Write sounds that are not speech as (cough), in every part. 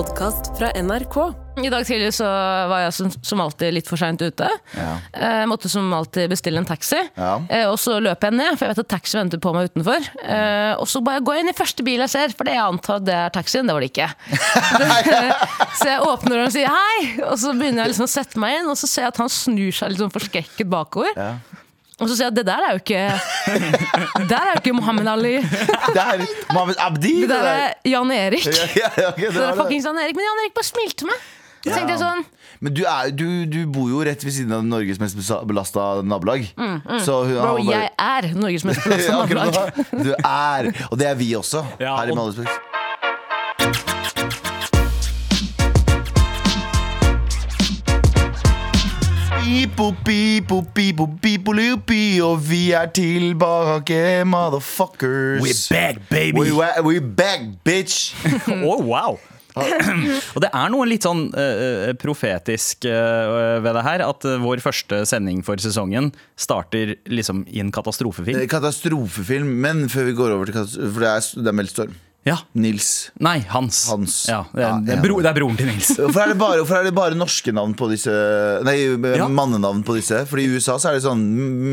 podkast fra NRK. I dag tidlig så var jeg som, som alltid litt for seint ute. Ja. Eh, måtte som alltid bestille en taxi. Ja. Eh, og så løper jeg ned, for jeg vet at taxi venter på meg utenfor. Eh, og så bare går jeg inn i første bil jeg ser, for det jeg antar det er taxien. Det var det ikke. (laughs) så jeg åpner den og sier hei, og så begynner jeg liksom å sette meg inn, og så ser jeg at han snur seg litt sånn forskrekket bakover. Ja. Og så sier jeg at det der er jo ikke (laughs) der er jo ikke Mohammed Ali. (laughs) Det er Mohammed Abdi! Det der er Jan Erik. (laughs) Ja, ja, ja, ok, det Det er det. fuckings Jan Erik. Men Jan Erik bare smilte meg. Så tenkte jeg sånn Men du, er, du, du bor jo rett ved siden av Norges mest belasta nabolag. Så hun, Bro, bare... jeg er Norges mest belasta nabolag. Du er, og det er vi også. Ja, her i og- Malmesburg. Pipo, pipo, pipo, pipo, lupi, og vi er tilbake, motherfuckers. We're back, baby! We, we back, bitch! (laughs) oh, wow! (clears throat) Og det er noe litt sånn uh, profetisk uh, ved det her. At uh, vår første sending for sesongen starter liksom i en katastrofefilm. Katastrofefilm, men før vi går over til katastrofe For det er, det er meldt storm. Ja. Nils. Nei, Hans. Hans. Ja, det, er, Ja, det, er bro, det er broren til Nils. (laughs) Hvorfor er, det bare, hvorfor er det bare norske navn på disse Nei, Ja. mannenavn på disse? Fordi i USA så er det sånn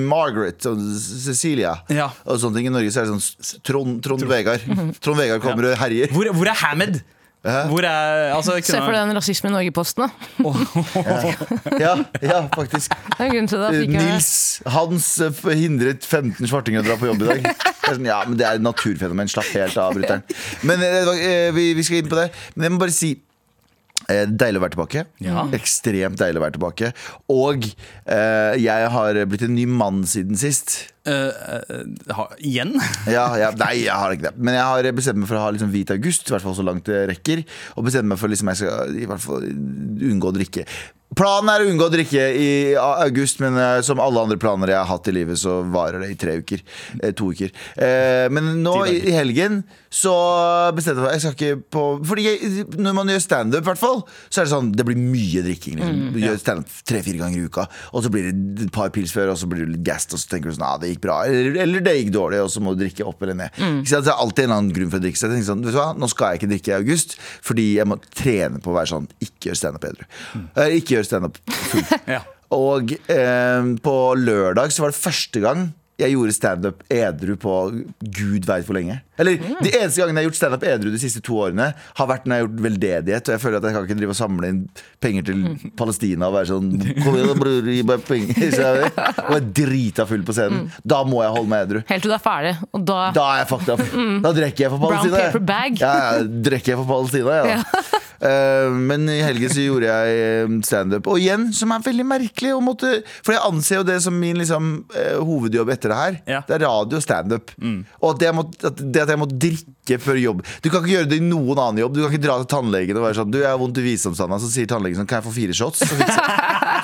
Margaret og Cecilia Ja. og sånne ting. I Norge så er det sånn Trond, Trond Vegard. (laughs) Trond Vegard kommer og herjer. Hvor, hvor er Hamed? Hvor er altså, Se for deg den Rasisme i Norge-posten. da. (laughs) Ja, ja, faktisk. Det er til det. Nils Hans eh, hindret 15 svartinger å dra på jobb i dag. Det er sånn, ja, men det er et naturfenomen. Slapp helt av, brutter'n. Men eh, eh, vi, vi skal inn på det. Men jeg må bare si Deilig å være tilbake. Ja. Ekstremt deilig å være tilbake. Og eh, jeg har blitt en ny mann siden sist. Uh, eh, ha, Igjen? (laughs) Ja, ja, nei, jeg har ikke det. Men jeg har bestemt meg for å ha liksom hvit august, i hvert fall så langt det rekker. Og bestemt meg for liksom jeg skal i hvert fall unngå å drikke. Planen er å unngå å drikke i august, men eh, som alle andre planer jeg har hatt i livet, så varer det i tre uker. Eh, to uker. Eh, men nå i, i helgen så bestemte jeg meg jeg skal ikke på Fordi jeg, når man gjør standup, i hvert fall, så er det sånn Det blir mye drikking. Liksom. Du gjør standup tre-fire ganger i uka, og så blir det et par pils før, og så blir du litt gassed, og så tenker du sånn ah, det gikk bra. Eller, eller det gikk dårlig, og så må du drikke opp eller ned. Ikke sant? Det er alltid en annen grunn for å drikke. Så jeg tenkte sånn, vet du hva, nå skal jeg ikke drikke i august, fordi jeg må trene på å være sånn ikke gjør standup edru. Mm. Ikke gjør standup full. (laughs) Ja. Og eh, på lørdag så var det første gang jeg gjorde standup edru på gud veit hvor lenge. Eller De eneste gangene jeg har gjort standup edru de siste to årene, har vært når jeg har gjort veldedighet. Og jeg føler at jeg kan ikke drive og samle inn penger til (laughs) Palestina og være sånn Kom igjen, bror, gi meg penger. (laughs) Og jeg er drita full på scenen. Da må jeg holde meg edru. Helt til du er ferdig. Og da Da er jeg fucked up. Da drikker jeg for Palestina. Brown paper bag. Ja, ja, drikker jeg for Palestina, ja. Men i helgen så gjorde jeg eh, standup. Og igjen, som er veldig merkelig. måtte, for jeg anser jo det som min liksom, eh, hovedjobb etter det her. Ja. Det er radio og standup. Og at, jeg må, at det at jeg må drikke før jobb Du kan ikke gjøre det i noen annen jobb. Du kan ikke dra til tannlegen og være sånn Du, jeg har vondt i visdomstanna. Så sier tannlegen sånn Kan jeg få fire shots? Så fikser,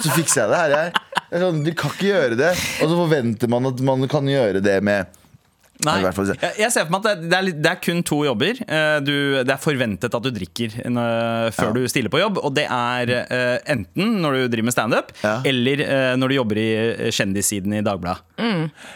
så fikser jeg det. Her Jeg. jeg. Sånn, du kan ikke gjøre det. Og så forventer man at man kan gjøre det med Nei, jeg, jeg ser for meg at det, det, er, litt- det er kun to jobber. Eh, Du, det er forventet at du drikker eh, før Ja. du stiller på jobb. Og det er eh, enten når du driver med standup, Ja. eller når du jobber i kjendissiden i Dagbladet.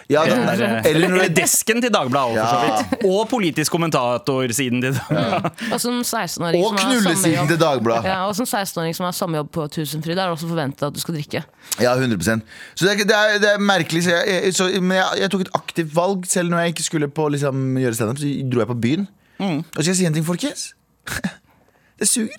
ja, da, der, eh, Eller Eller, eller desken til Dagbladet, Ja. Og politisk kommentatorsiden til Dagbladet. Og som 16-åring Og knullesiden til Dagbladet. ja, og som 16-åring som har samme jobb på Tusenfryd, er det også forventet at du skal drikke. Ja, 100 Så det er, det er, det er merkelig. Så jeg, jeg, så, men jeg, jeg tok et aktivt valg. Selv når jeg ikke skulle på, liksom, gjøre standup, så dro jeg på byen. Mm. Og skal jeg si en ting, folkens? (laughs) Det suger.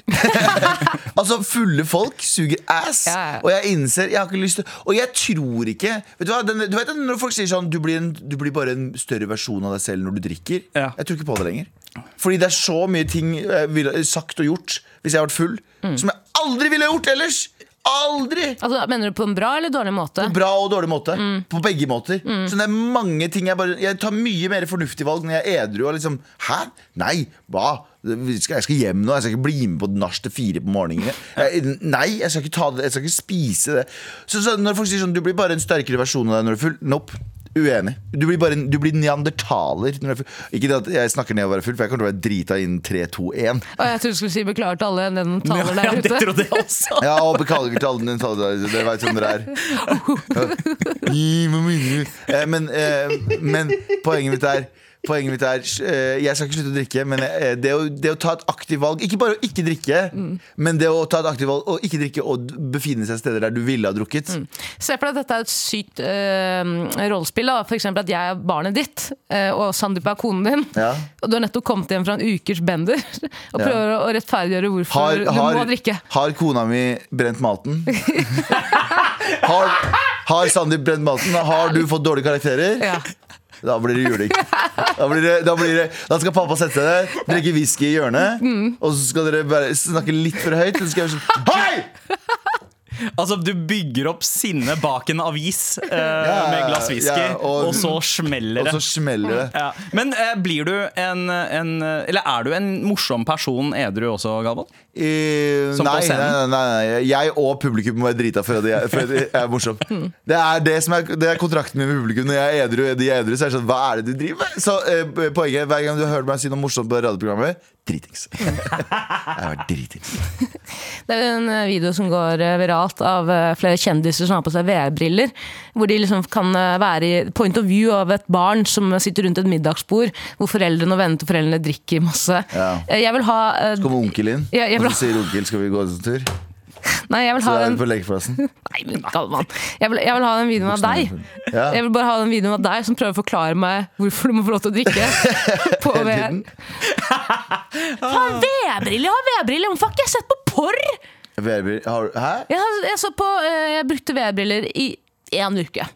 (laughs) altså, fulle folk suger ass. Ja, ja. Og jeg innser Jeg har ikke lyst til Og jeg tror ikke Vet du hva, den, du vet Når folk sier sånn du blir, en, du blir bare en større versjon av deg selv når du drikker. Ja. Jeg tror ikke på det lenger. Fordi det er så mye ting jeg ville sagt og gjort hvis jeg har vært full, Mm. som jeg aldri ville gjort ellers! Aldri! Altså, mener du på en bra eller dårlig måte? På bra og dårlig måte. Mm. På begge måter. Så det er mange ting jeg bare Jeg tar mye mer fornuftige valg når jeg er edru. Og liksom, Hæ? Nei, hva? Jeg skal hjem nå. Jeg skal ikke bli med på nach til fire på morgenen. Jeg, nei, jeg skal ikke ta det Jeg skal ikke spise det. Så, så når folk sier sånn Du blir bare en sterkere versjon av deg når du er full. Nope. Uenig. Du blir bare du blir neandertaler. Er. Ikke det at jeg snakker ned å være full, for jeg kommer til å være drita innen 3, 2, 1. Og jeg trodde du skulle si beklager til alle den taler (laughs) Ja, der det ute. trodde jeg også. Ja, og beklager til alle den taler Dere vet hvem dere er. (laughs) Ja. Eh, Men, eh, men poenget mitt er Poenget mitt er eh, Jeg skal ikke slutte å drikke, men eh, det å, det å ta et aktivt valg Ikke bare å ikke drikke, men det å ta et aktivt valg og ikke drikke og befinne seg steder der du ville ha drukket. Se for deg at dette er et sykt øh, rollespill. eksempel at jeg er barnet ditt, og Sandeep er konen din. Ja. (laughs) Og du har nettopp kommet hjem fra en ukers bender (laughs) og prøver å rettferdiggjøre hvorfor Har, du har, må drikke. har kona mi brent maten? (laughs) Har, har Sandeep brent maten? Har du fått dårlige karakterer? Ja. Da blir det juling. Da, blir det, da, blir det, da skal pappa sette seg der, drikke whisky i hjørnet, og så skal dere bare snakke litt for høyt. Og så skal jeg sånn Hei! Altså, du bygger opp sinne bak en avis eh, med glass whisky, ja, og- og, så smeller Og det. så smeller det. Ja. Men eh, blir du en, en Eller er du en morsom person edru også, Galvan? Uh, nei, nei, nei, nei, jeg og publikum må være drita at jeg, for jeg er morsom. (laughs) Det er det er, det er kontrakten min med publikum. Når jeg er edru, de er edru, så er det sånn Hva er det du driver med? Så eh, poenget hver gang du har hørt meg si noe morsomt på radioprogrammet, dritings. (laughs) Jeg har vært dritings. Det er en eh, video som går eh, viralt av eh, flere kjendiser som har på seg VR-briller. Hvor de liksom kan være i point of view av et barn som sitter rundt et middagsbord, hvor foreldrene og vennene til foreldrene drikker masse. Ja. Jeg vil ha Så Kommer onkel inn, Ja, og så sier onkel skal vi gå en tur. (laughs) Nei, jeg vil ha den. (laughs) Nei, men Galvan. Jeg vil, jeg vil ha den videoen av deg. Ja. Jeg vil bare ha den videoen av deg som prøver å forklare meg hvorfor du må få lov til å drikke. (laughs) På VR. Faen, VR-briller! Jeg har VR-briller! Hvorfor har ikke jeg sett på porr? Hæ? Jeg, jeg, så på, eh, jeg brukte VR-briller i én uke.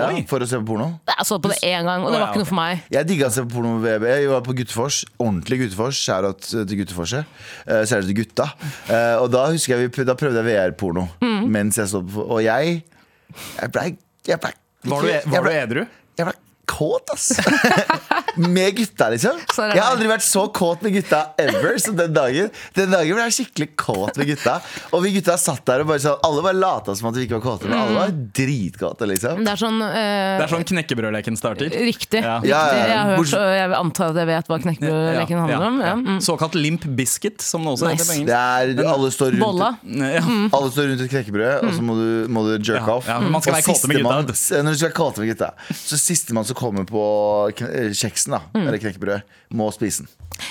Ja, for å se på porno? Jeg så på det én gang, og det var ikke noe for meg. Jeg digga å se på porno med VB. Jeg var på Guttefors. Ordentlig Guttefors. Skjærat til Gutteforset. Uh, Skjærat til gutta. Eh, og da husker jeg vi, da prøvde jeg VR-porno mens jeg så på. Og jeg Jeg blei jeg ble, Var du, e- var du edru? Jeg ble kåt, ass. (laughs) med gutta, liksom. Så det Jeg har aldri vært så kåt med gutta ever som den dagen. Den dagen ble jeg skikkelig kåt med gutta. Og vi gutta satt der og bare sånn Alle bare lata som at vi ikke var kåte, men alle var dritkåte, liksom. Det er sånn uh, Det er sånn knekkebrødleken starter. Riktig. Ja. riktig. Jeg har hørt, og jeg antar at jeg vet hva knekkebrødleken handler om. Ja. Mm. Såkalt limp biscuit, som det også Nice. heter på Det engelsk. er, alle står rundt Bolla. Ja. (laughs) Alle står rundt et knekkebrød, og så må du, må du jerk Ja, off. ja, man skal Og være kåte med gutta. Man, Når du skal være kåte med gutta Så sistemann som kommer på kne- da, Mm. eller knekkebrød, må spise den.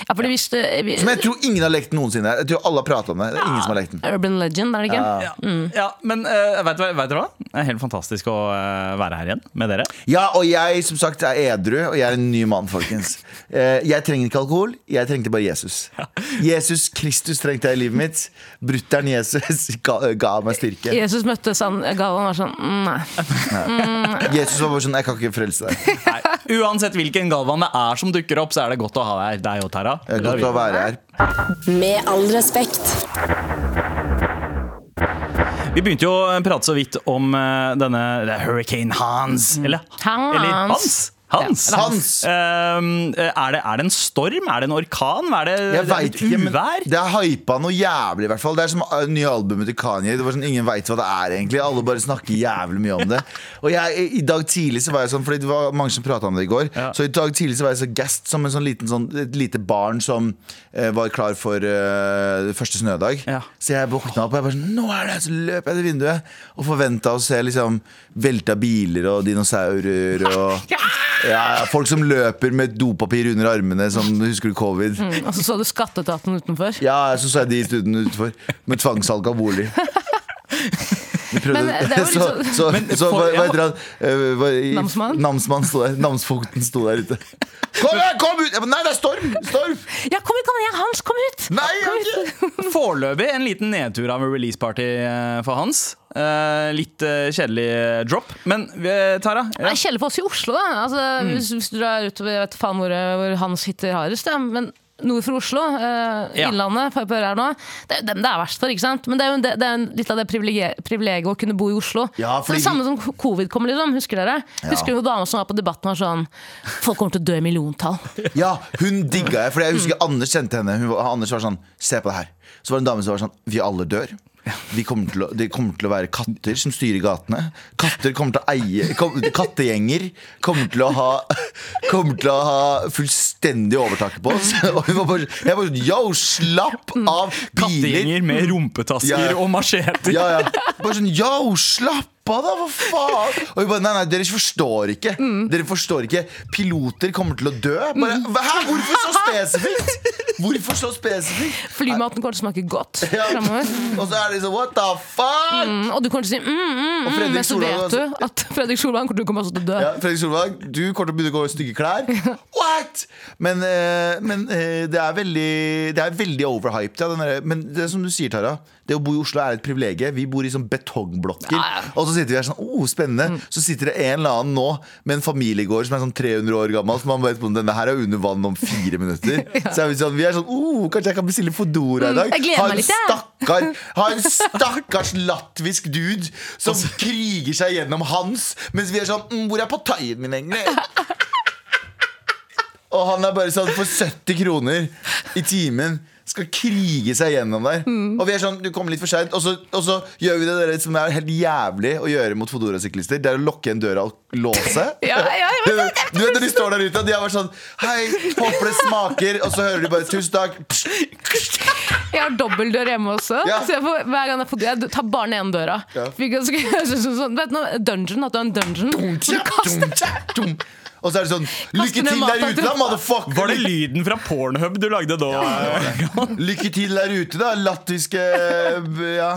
Ja, fordi hvis det, vi, Som jeg tror ingen har lekt noensinne. Jeg tror alle har pratet om det. Det er ingen som har lekt den. Urban legend, er det ikke? Ja, ja, men uh, vet, vet dere hva? Det er helt fantastisk å eh, være her igjen med dere. Ja, og jeg som sagt er edru, og jeg er en ny mann, folkens. (laughs) Eh, Jeg trenger ikke alkohol, jeg trengte bare Jesus. Jesus Kristus trengte jeg i livet mitt. Brutter'n Jesus (laughs) ga, ga meg styrke. Jesus møtte San Galvan og var sånn (laughs) mm, Nei. Jesus var bare sånn Jeg kan ikke frelse deg. Nei, uansett hvilken Galvan det er som dukker opp, så er det godt å ha deg. Deg og Tara. Det er godt å være her. Med all respekt. Vi begynte jo å prate så vidt om eh, denne det er Hurricane Hans. Eller, Hans. eller Hans. Hans. Hans. Um, er, det, er det en storm? Er det en orkan? Er det, Jeg det er ikke, uvær? det er hypa noe jævlig, i hvert fall. Det er som uh, nye albumet til Kanye. Det var sånn, Ingen veit hva det er, egentlig. Alle bare snakker jævlig mye om det. (laughs) Og jeg, I dag tidlig så var jeg sånn, Fordi det var mange som prata om det i går. Ja. Så i dag tidlig så var jeg så gassed som en sånn liten sånn, et lite barn som eh, var klar for eh, første snødag. Ja. Så jeg våkna opp og jeg bare sånn Nå er det! Så løp jeg til vinduet og forventa å se liksom velta biler og dinosaurer og (laughs) ja, ja, folk som løper med dopapir under armene, som husker du covid? Og så så du skatteetaten utenfor. Ja, så så jeg de studene utenfor med tvangssalg av bolig. (laughs) Vi prøvde, Men det jo så, liksom- så, Men så for- hva, heter han? Eh, i- Namsmann? Namsmann sto der. Namsfogden sto der ute. (laughs) Kom, kom ut! Jeg Nei, det er storm! Storm! Ja, kom ut, Hans! Kom ut! Nei, kom ut. ikke Foreløpig en liten nedtur av en release-party for Hans. Uh, litt uh, kjedelig eh, drop. Men uh, Tara? Ja. kjedelig for oss i Oslo, da. Altså, Mm. hvis, hvis du drar utover og vet faen hvor, hvor Hans sitter hardest, ja. men nord for Oslo, uh, Ja. Innlandet, nå, det er jo dem det er verst for. ikke sant? Men det er jo det, det er litt av det privilegiet å kunne bo i Oslo. Ja, så fordi det samme som covid kom, liksom. Husker dere? Ja. Husker du dama som var på Debatten var sånn Folk kommer til å dø i milliontall. Ja, hun digga jeg. For jeg husker Anders kjente henne. Var- Anders var sånn Se på det her. Så var det en dame som var sånn Vi alle dør. De kommer, å, det kommer til å være katter som styrer gatene. Katter kommer til å eie kom, Kattegjenger kommer til å ha Kommer til å ha fullstendig overtaket på oss. (laughs) Og vi var bare, jeg var sånn Yo, slapp av! Biler! Kattegjenger med rumpetasker Ja. og macheter. Ja, ja. Bare sånn Yo, slapp av, da! Hva faen? (laughs) Og vi bare, nei, nei, dere forstår ikke. Mm. Dere forstår ikke Piloter kommer til å dø. Bare, Hæ, hvorfor så (laughs) spesifikt? Hvorfor så spesifikt? Flymaten kommer til å smake godt Ja. fremover. Og så er det liksom what the fuck? Mm, og du kommer til å si mm, mm, Og mm, Fredrik men så Solvang vet du at (laughs) Fredrik Solvang kommer til å komme også til å dø. Ja, Fredrik Solvang, du kommer til å begynne å gå i stygge klær. What?! Men, eh, men eh, det er veldig Det er veldig overhyped. Ja, den derre- men det er som du sier, Tara. Det å bo i Oslo er et privilegium. Vi bor i sånn betongblokker. Ja, ja. Og så sitter vi her sånn oh, spennende. Så sitter det en eller annen nå med en familiegård som er sånn 300 år gammel. Som man vet om denne her er under vann om fire minutter. (laughs) Så er vi sånn, vi er sånn oh, Kanskje jeg kan bestille Fodora i dag? Mm, jeg gleder Ha en litt, stakkar Ha en (laughs) stakkars latvisk dude som kriger seg gjennom hans, mens vi er sånn mm, Hvor er pattaien min, egentlig? (laughs) Og han er bare sånn for 70 kroner i timen skal krige seg gjennom der. Og vi er sånn, du kommer litt for seint. Og, så- og så gjør vi det der som er helt jævlig å gjøre mot Fodora-syklister. Det er å lukke igjen døra og låse. (laughs) Ja, ja, du, Du vet når de står der ute, og de har vært sånn Hei, håper det smaker. Og så hører de bare 'tusen takk'. (laughs) Jeg har dobbeltdør hjemme også. Ja. Så jeg får, hver gang jeg, får, jeg tar bare den døra. Ja. (laughs) Sånn, sånn, vet du, dungeon, at du har en dungeon. Hvor du kaster Og så er det sånn Lykke til der ute, da, motherfucker! Var det lyden fra Pornhub du lagde da? (laughs) Lykke til der ute, da, lattiske Ja.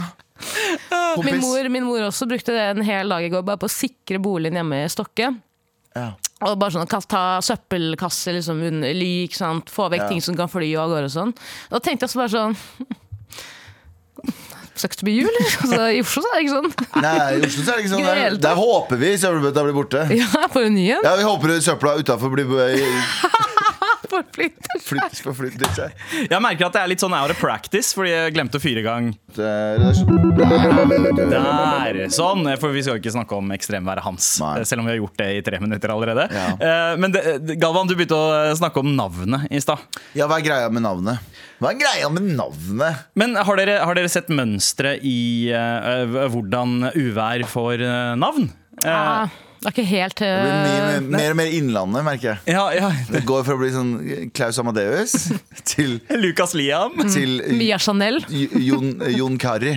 Min mor, min mor også brukte det en hel dag i går bare på å sikre boligen hjemme i Stokke. Ja. Og bare sånn, Ta søppelkasse, liksom, lyk, sant? få vekk Ja. ting som kan fly av gårde og sånn. Da tenkte jeg så bare sånn (laughs) Sucks to be you, eller? Altså, I Oslo så er det ikke sånn. Nei, i Oslo så er det ikke (laughs) sånn. Der, der håper vi søppelbøtta blir borte. Ja, for en ny en. Ja, Vi håper søpla utafor blir (laughs) Forflytt. flytt, forflyttet seg. Jeg merker at det er litt sånn out of practice, fordi jeg glemte å fyre i gang er der. Sånn, for vi skal jo ikke snakke om ekstremværet hans, Nei. selv om vi har gjort det i tre minutter allerede. Ja. Eh, Men det, Galvan, du begynte å snakke om navnet i stad. Ja, hva er greia med navnet? Hva er greia med navnet? Men har dere, har dere sett mønstre i uh, hvordan uvær får uh, navn? Ja. Uh, det er ikke helt Det blir mye, uh, mer, mer og mer Innlandet, merker jeg. ja, ja. Det går fra å bli sånn Klaus Amadeus (laughs) til, Lukas Liam. til Mia Chanel. Jon, Jon Kari.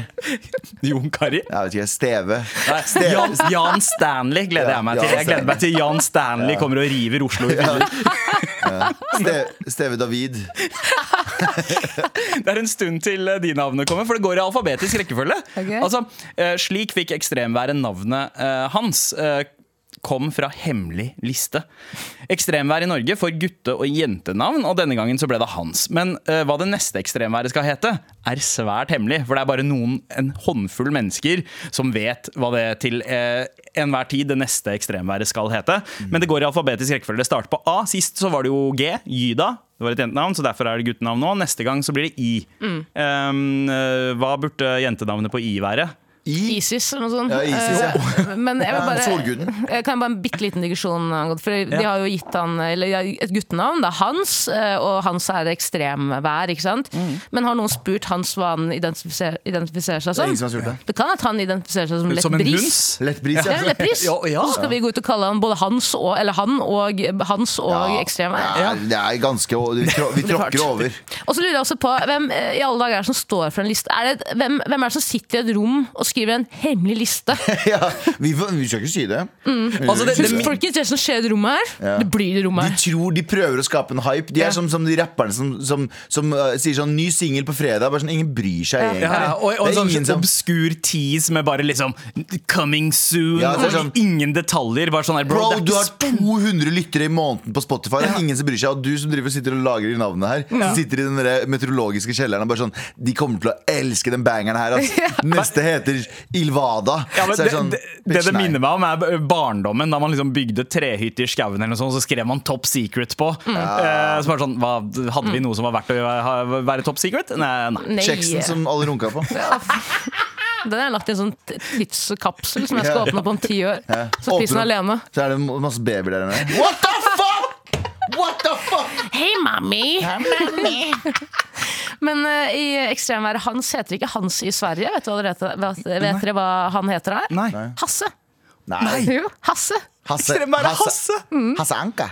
Jon Kari. Jeg vet ikke, Steve. Nei, Jan, Jan Stanley gleder Ja, jeg meg til. Jeg gleder meg til Jan Stanley kommer og river Oslo i filler. Steve, Steve David. (laughs) Det er en stund til eh, de navnene kommer, for det går i alfabetisk rekkefølge. Okay. Altså, eh, slik fikk ekstremværet navnet eh, hans. Kom fra hemmelig liste. Ekstremvær i Norge får gutte- og jentenavn, og denne gangen så ble det hans. Men hva det neste ekstremværet skal hete, er svært hemmelig. For det er bare noen, en håndfull mennesker som vet hva det til uh, enhver tid det neste ekstremværet skal hete. Men det går i alfabetisk rekkefølge. Det starter på A. Sist så var det jo G. Gyda. Det var et jentenavn, så derfor er det guttenavn nå. Neste gang så blir det I. Um, eh, hva burde jentenavnet på I være? I. Isis eller noe sånt. Ja, Isis, ja. Eh, Men jeg vil (laughs) bare. Jeg kan bare en bitte liten digresjon For de har jo gitt han eller, et guttenavn. Det er Hans, eh, og Hans er ekstremvær, ikke sant? Mm. Men har noen spurt Hans hva han identifiserer, identifiserer seg som? Det, som det. Det kan at han identifiserer seg som lett Som bris. Lettbris, Ja, ja. lettbris. Ja, ja. Og så skal vi gå ut og kalle han både Hans og Eller han og Hans og Ja, ekstremvær. det er- Det er ganske Vi, trå, vi tråkker over. Og så lurer jeg også på Hvem eh, i alle dager er det som står for en liste? Er det, hvem, hvem er det som sitter i et rom og skriver en hemmelig liste? (laughs) Ja, vi, vi skal ikke si det. Altså, det, det, Folkens, det som skjer i det rommet her, Ja. det blir i det rommet De her. tror de prøver å skape en hype. De er Ja. som, som de rapperne som, som, som uh, sier sånn 'ny singel på fredag'. Bare sånn, Ingen bryr seg egentlig. ja, og, og det er en ingen sånn som obskur tease med bare liksom 'coming soon' Ja, det sånn- ingen detaljer. Bare sånn her, bro, Bro, du har 200 lyttere i måneden på Spotify. Det er ingen som bryr seg Og du som driver og sitter og lagrer navnet her, ja. sitter i den meteorologiske kjelleren og bare sånn De kommer til å elske den bangeren her. ass. (laughs) Neste heter Ilvada. Ja, men er det, sånn, det, det det minner meg om, er barndommen. Da man liksom bygde trehytte i skauen, eller noe sånt, så skrev man 'Top Secret' på. Eh, så sånn, hva, Hadde vi noe som var verdt å være top secret? Nei. nei. Kjeksen som alle runka på. (laughs) Den er lagt i en sånn tidskapsel som jeg skal åpne opp om ti år. Ja. Så tissen er alene. Så er det masse babyer der inne. What the fuck?! What the fuck?! Hei, mami! (laughs) Men uh, i ekstremværet Hans heter ikke Hans i Sverige. Vet, du hva dere heter, vet, vet dere hva han heter her? Nei. Hasse. Nei. Jo, Hasse. Hasse, Ekstremværet Hasse. Hasse Anka.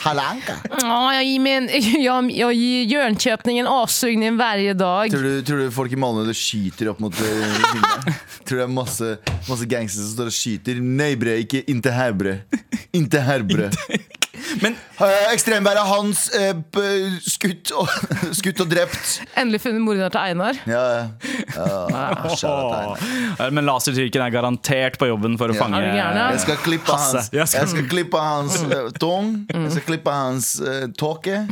Halanka. Ja, jag, ger mig en, jag, jag ger Jönköping en avsugning varje dag. Tror du, tror du folk i Malmö skyter opp mot uh. (laughs) Tror du det er masse, masse gangster som står og skyter? Nei, bre, ikke inte her, bre. Inte her, bre. Men Ekstremværet Hans eh, skutt, og, (laughs) skutt og drept. Endelig funnet morderen til Einar. Ja, ja. ja. Men lasertyrken er garantert på jobben for å Ja. fange? Jeg skal klippe Hasse. hans Jeg skal- Jeg skal klippe hans uh, tung. Jeg skal klippe hans uh, tåke.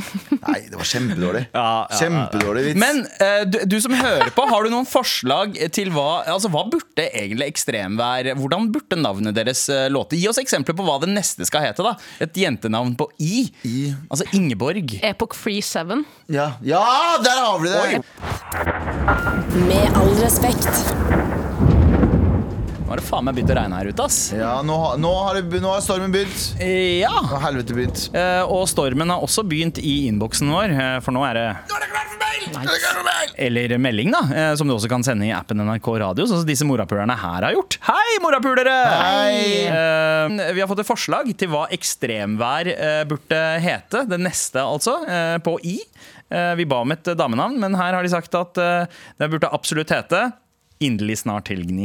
Nei, det var kjempedårlig. Ja, ja, ja. Kjempedårlig vits. Men uh, du, du som hører på, har du noen forslag til hva Altså, hva burde egentlig ekstremvær Hvordan burde navnet deres låte? Gi oss eksempler på hva det neste skal hete. da Et jentenavn på I. I. Altså Ingeborg. Epoch Free Seven. ja. ja, der har vi det! Med all respekt. Nå har det faen meg begynt å regne her ute, ass. Ja, nå, har- nå, har det, nå har stormen begynt. Ja. Nå helvete begynt. Eh, og stormen har også begynt i innboksen vår, eh, for nå er det klart for mail! Eller melding, da, eh, som du også kan sende i appen NRK Radio, sånn som disse morapulerne her har gjort. Hei, morapulere! Hei! Eh, vi har fått et forslag til hva ekstremvær eh, burde hete. Det neste, altså, på I. Vi ba om et damenavn, men her har de sagt at det burde absolutt hete Inderlig snart tilgni.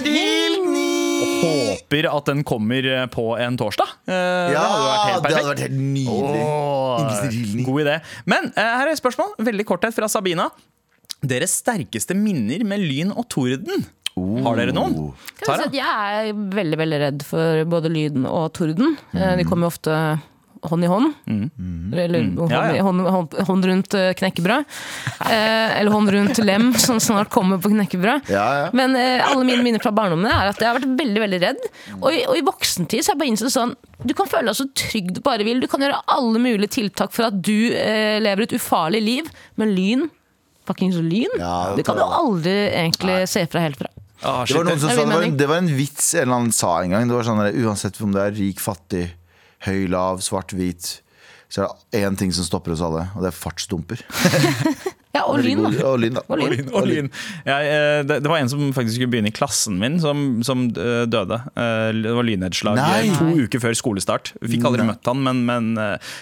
Inderlig snart! Håper at den kommer eh, på en torsdag. Eh, Ja, det hadde vært helt perfekt. hadde vært helt nydelig. Oh. God idé. Men eh, her er et spørsmål. Veldig korthet fra Sabina. Deres sterkeste minner med lyn og torden? Har dere noen? Tara? jeg er veldig veldig redd for både lyden og torden. Mm. De kommer jo ofte hånd i hånd. Eller hånd, Ja, ja. Hånd, hånd, hånd rundt eh, knekkebrød. Eh, eller hånd rundt lem, (laughs) som snart kommer på knekkebrød. Ja, ja. Men eh, alle mine minner fra barndommen er at jeg har vært veldig veldig redd. Og i, og i voksentid så har jeg bare innsett sånn Du kan føle deg så trygg du bare vil. Du kan gjøre alle mulige tiltak for at du eh, lever et ufarlig liv. Men lyn Fuckings lyn. Ja, det kan du aldri egentlig se fra helt fra. Ah, Det var noen som Det sa det var, en, det var en vits en eller annen sa en gang. Det var sånn Uansett om du er rik, fattig, høy, lav, svart, hvit, så er det én ting som stopper oss alle, og det er fartsdumper. (laughs) Ja, og lyn, god- da. Og lyn, da. Og lyn. Lyn, og lyn. Jeg, eh, det, det var en som faktisk skulle begynne i klassen min, som, som eh, døde. Eh, Det var lynnedslag Nei. to uker før skolestart. Fikk aldri møtt han, men, men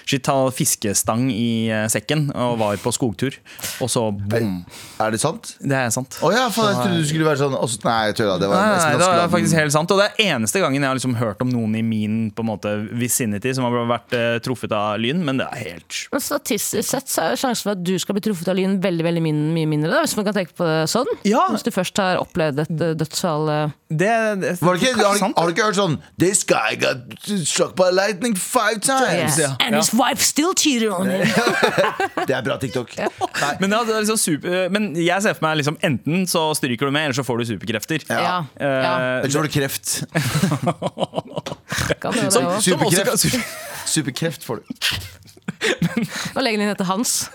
shit, han fiskestang i sekken og var på skogtur. Og så bom! Er det sant? Det er sant. Å ja, faen, jeg trodde du skulle være sånn også, Nei, jeg tulla. Det var nesten nei, det var faktisk helt sant Og det er eneste gangen jeg har liksom hørt om noen i min på en måte vicinity som har vært uh, truffet av lyn, men det er helt Men statistisk sett så er sjansen for at du skal bli truffet av lyn veldig veldig min, mye mindre. Da, hvis man kan tenke på det sånn. Ja. Hvis du først har opplevd et eh, dødsfall eh. Det, det, ikke, har, sant, har du ikke hørt sånn This guy got struck by lightning five times. Yes. And his wife still cheated on him. (laughs) Det er bra TikTok. Men, ja, det er liksom super, men jeg ser for meg liksom enten så stryker du med, eller så får du superkrefter. Ja. Ja. så Eh, Ellers får du kreft. Kan det, det som, også. som Superkreft. Superkreft får du. Og legen din heter Hans. (laughs)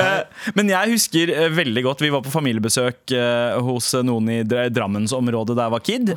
Eh, Men jeg husker eh, veldig godt Vi var på familiebesøk eh, hos noen i Dra- Drammensområdet da jeg var kid.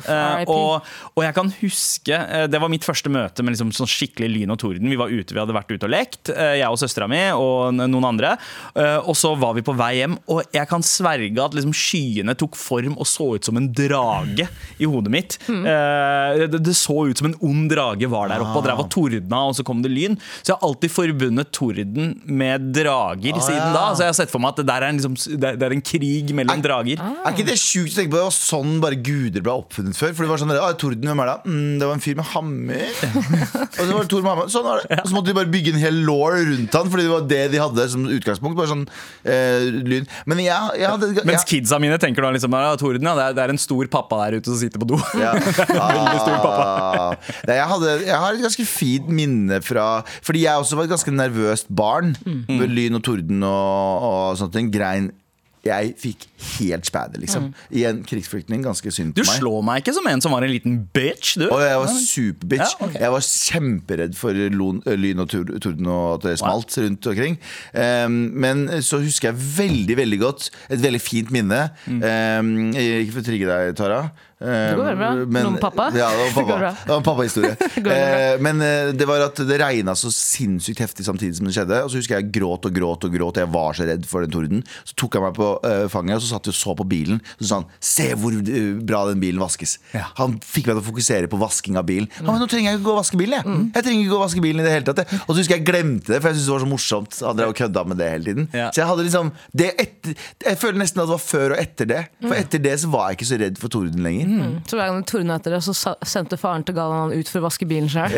Og, og jeg kan huske Det var mitt første møte med liksom sånn skikkelig lyn og torden. Vi var ute, vi hadde vært ute og lekt, jeg og søstera mi og noen andre. Eh, og så var vi på vei hjem, og jeg kan sverge at liksom skyene tok form og så ut som en drage i hodet mitt. Eh, det, det så ut som en ond drage var der oppe og drev og tordna, og så kom det lyn. Så jeg har alltid forbundet torden med drager siden ja. da. Så jeg har sett for meg at det der er en, liksom, det er- det er en krig mellom drager. Er ikke det sjukt å tenke på? Det var sånn bare guder ble oppfunnet før. For det var sånn, ah, Torden, hvem er det? Mm, det var en fyr med hammer. (laughs) og så var det Tor med hammer. Sånn var det. Og så måtte de bare bygge en hel law rundt han, Fordi det var det de hadde som utgangspunkt. Bare sånn eh, lyn. Men jeg, jeg hadde Mens kidsa mine tenker da liksom ah, Torden, ja, det, er, det er en stor pappa der ute som sitter på do. ja. (laughs) Veldig stor pappa. Ah. Jeg, hadde, jeg har et ganske fint minne fra Fordi jeg også var et ganske nervøst barn. Mm. Med lyn og torden og, og sånne ting. Grein Jeg fikk helt spæder, liksom. I en krigsflyktning. Ganske synd Mm. Du på meg. slår meg ikke som en som var en liten bitch, du. Og jeg var superbitch. Ja, okay. Jeg var kjemperedd for lyn og torden og at det smalt rundt omkring. Um, men så husker jeg veldig veldig godt et veldig fint minne. Mm. Um, ikke for å trigge deg, Tara. Eh, går bra. Noe med pappa? Ja, det var Det pappa. Det var en pappahistorie. (laughs) eh, men eh, det var at det regna så sinnssykt heftig samtidig som det skjedde. Og så husker jeg gråt og gråt og gråt. Jeg var så redd for den torden. Så tok han meg på eh, fanget, og så satt vi og så på bilen. Så sa han 'se hvor bra den bilen vaskes'. Ja. Han fikk meg til å fokusere på vasking av bilen. Ja, men nå trenger jeg ikke gå og vaske bilen, jeg. Mm. Jeg trenger ikke gå og vaske bilen i det hele tatt. jeg. Og så husker jeg jeg glemte det, for jeg syntes det var så morsomt. Han drev og kødda med det hele tiden. Ja. Så jeg hadde liksom det etter, Jeg føler nesten at det var før og etter det. Mm. For etter det så var jeg ikke så redd for torden lenger. Så hver gang det tordna etter det, så sendte faren til Galvan han ut for å vaske bilen sjøl.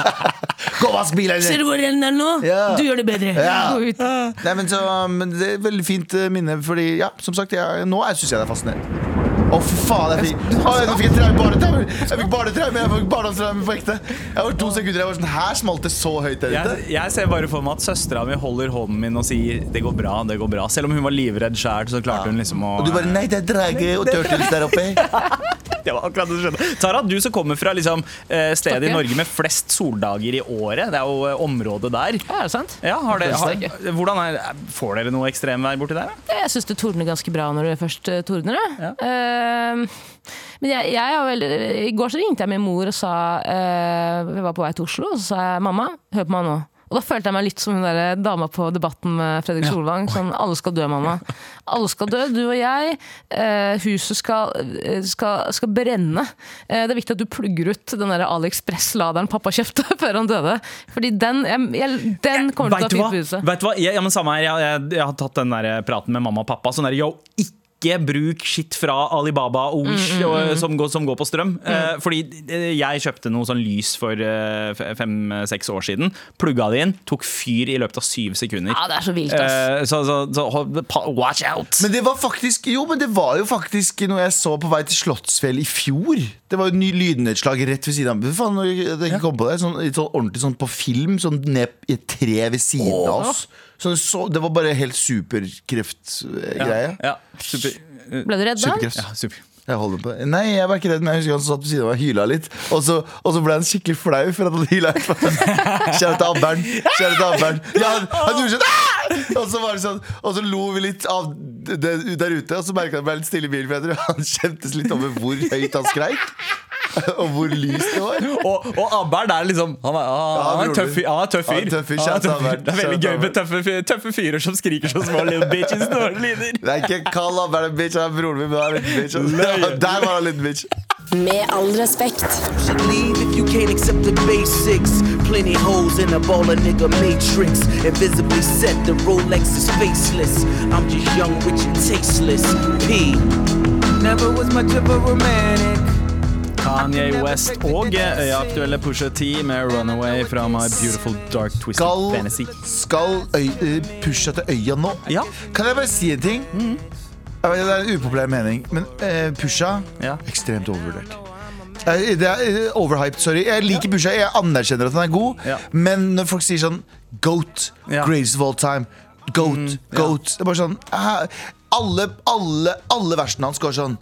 (laughs) Gå og vask bilen! Ser du hvor den er nå? Ja. Du gjør det bedre. Ja. Gå ut. Nei, men, så, men det er veldig fint minne, fordi ja, som sagt, jeg, nå syns jeg det er fascinerende. Å, fy faen! Jeg fikk, å, jeg fikk traume, barnetraume! Jeg fikk barnetraume, jeg fikk barndomstraume på ekte. Jeg var to sekunder, jeg var sånn Her smalt det så høyt der ute. Jeg, jeg ser bare for meg at søstera mi holder hånden min og sier 'det går bra', det går bra. Selv om hun var livredd sjæl, så klarte hun liksom å Og du bare Nei, det er drage og turtles der oppe. (laughs) Det var akkurat det du skjedde. Tara, du som kommer fra liksom, eh, stedet i Norge med flest soldager i året. Det er jo eh, området der. Ja, er det sant? Ja, har det, har, hvordan er, Får dere noe ekstremvær borti der? da? Jeg syns det tordner ganske bra når det først eh, tordner. Ja. Ehm, men jeg, jeg har vel, I går så ringte jeg min mor og sa eh, Vi var på vei til Oslo, og så sa jeg 'mamma, hør på meg nå'. Og da følte jeg meg litt som hun der dama på Debatten med Fredrik Solvang. Sånn 'alle skal dø, mamma'. Alle skal dø, du og jeg. Eh, huset skal, eh, skal, skal brenne. Eh, det er viktig at du plugger ut den der AliExpress-laderen pappa kjøpte (laughs) før han døde. Fordi den, jeg, jeg, den kommer til å ta fint på huset. Vet du hva? Jeg, ja, men samme her. Jeg, jeg, jeg har tatt den der praten med mamma og pappa. Sånn der, yo, ikke bruk shit fra Alibaba og Wish Mm, og, som, går, som går på strøm. Eh, fordi eh, jeg kjøpte noe sånn lys for eh, fem-seks år siden. Plugga det inn, tok fyr i løpet av syv sekunder. Ja, det er så vilt, ass. Eh, så, så, så watch out! Men det var faktisk Jo, men det var jo faktisk noe jeg så på vei til Slottsfjell i fjor. Det var jo et ny lydnedslag rett ved siden av Hva faen, det ikke kom på det Sånn, sånn ordentlig sånn på film, sånn ned i et tre ved siden av oss. Så det, så, det var bare helt superkreftgreie. Ja, super, eh, Ble du redd da? Superkreft. ja, super. Jeg på. Nei, jeg var ikke redd, men jeg husker han satt ved siden av meg og hyla litt. Og så, og så ble han skikkelig flau for at han hyla. (laughs) Kjære til Abbern. Kjære til Abbern. Ja, han, han gjorde sånn og så, var det sånn, og så lo vi litt av det der ute, og så merka han at det ble litt stille i bilen. For jeg tror han kjentes litt over hvor høyt han skreik. (laughs) Og hvor lyst det var. Og, og Abbern er liksom Han er, han er en tøff fyr. Han er tøff Ja, fyr. tøff fyr. Han er tøff fyr. Det er veldig gøy med tøffe, tøffe fyrer som skriker som små little bitches når de lider. Det er ikke kall Abbern en bitch, han er broren min, men han er en liten bitch. Løy. Der var han liten bitch. Med all respekt. should leave if you can't accept the basics. Plenty holes in a baller nigga matrix. Invisibly set, the Rolex is faceless. I'm just young, rich, and tasteless. P. Never was much of a romantic. Kanye West og øyeaktuelle Pusha T med 'Runaway' fra My Beautiful Dark Twisted Skal, Fantasy. skal eh, pushe til øya nå? Ja. Kan jeg bare si en ting? Jeg vet, Det er en upopulær mening, men uh, Pusha Ja. ekstremt overvurdert. Eh, Det er overhyped, sorry. Jeg liker Pusha, jeg anerkjenner at han er god, Ja. men når folk sier sånn Goat, Ja. greatest of all time, goat, goat Det er bare sånn Alle, alle, alle versene hans går sånn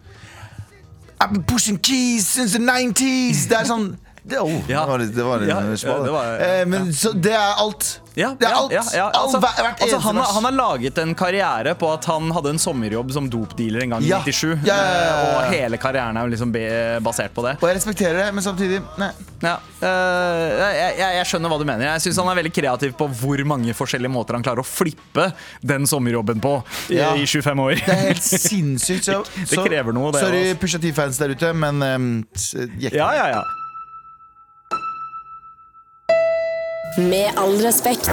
I've been pushing keys since the 90s. That's sånn det, oh, Ja. det var litt, det var litt Ja, det var- eh, Men så det er alt. Ja, det er alt. ja, ja. Alt, Altså, altså, han, har- han har laget en karriere på at han hadde en sommerjobb som dopdealer en gang i Ja. 97. Ja, ja, ja, ja. eh, Og hele karrieren er jo liksom basert på det. Og jeg respekterer det, men samtidig nei. Ja, eh, jeg, jeg, jeg skjønner hva du mener. Jeg syns han er veldig kreativ på hvor mange forskjellige måter han klarer å flippe den sommerjobben på i, i 25 år. Det er helt sinnssykt. (laughs) Så, Det krever noe, det, Sorry, altså. Pusha T-fans der ute, men um. Ja, ja, ja. Med all respekt.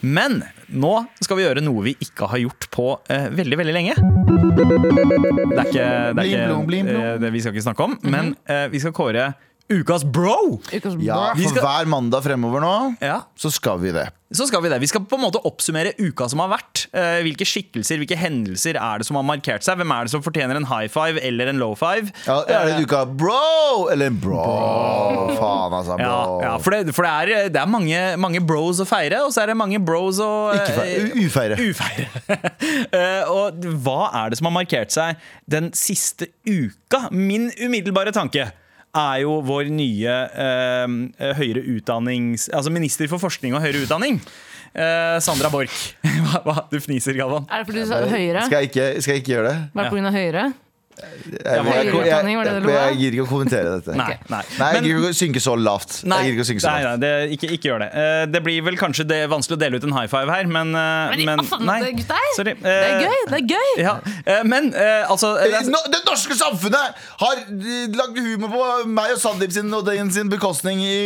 Men nå skal vi gjøre noe vi ikke har gjort på eh, veldig, veldig lenge. Det er ikke, det er Blim, ikke blom, blim, blom. eh, det vi skal ikke snakke om, men eh, vi skal kåre ukas bro! Ukas Ja, for skal- hver mandag fremover nå, Ja. så skal vi det. Så skal Vi det. Vi skal på en måte oppsummere uka som har vært. Eh, hvilke skikkelser, hvilke hendelser er det som har markert seg? Hvem er det som fortjener en high five eller en low five? Ja, er det uka bro eller en bro? Faen, altså. Bro. Ja, ja, for det, for det er, det er mange, mange bros å feire, og så er det mange bros å Ikke feire. Ufeire. Ufeire. (laughs) Eh, og hva er det som har markert seg den siste uka? Min umiddelbare tanke er jo vår nye eh, høyere utdannings... Altså minister for forskning og høyere utdanning. eh, Sandra Borch. (laughs) du fniser, Galvan. Er det fordi du sa høyere? Skal jeg ikke, skal jeg ikke gjøre det? Var det pga. høyere? Jeg, jeg, jeg, jeg, gidder ikke å kommentere dette. Nei, nei. Nei, jeg gir gidder ikke å synke så lavt. Nei, Jeg ikke å synke så nei, lavt. nei det, ikke, ikke gjør det. Uh, det blir vel kanskje det, vanskelig å dele ut en high five her, men, uh, Men, men nei. det, Uh, Det er Eh, gøy! Det er gøy! Ja, men altså det, no, Det norske samfunnet har lagd humor på meg og Sandeep sin og den sin bekostning i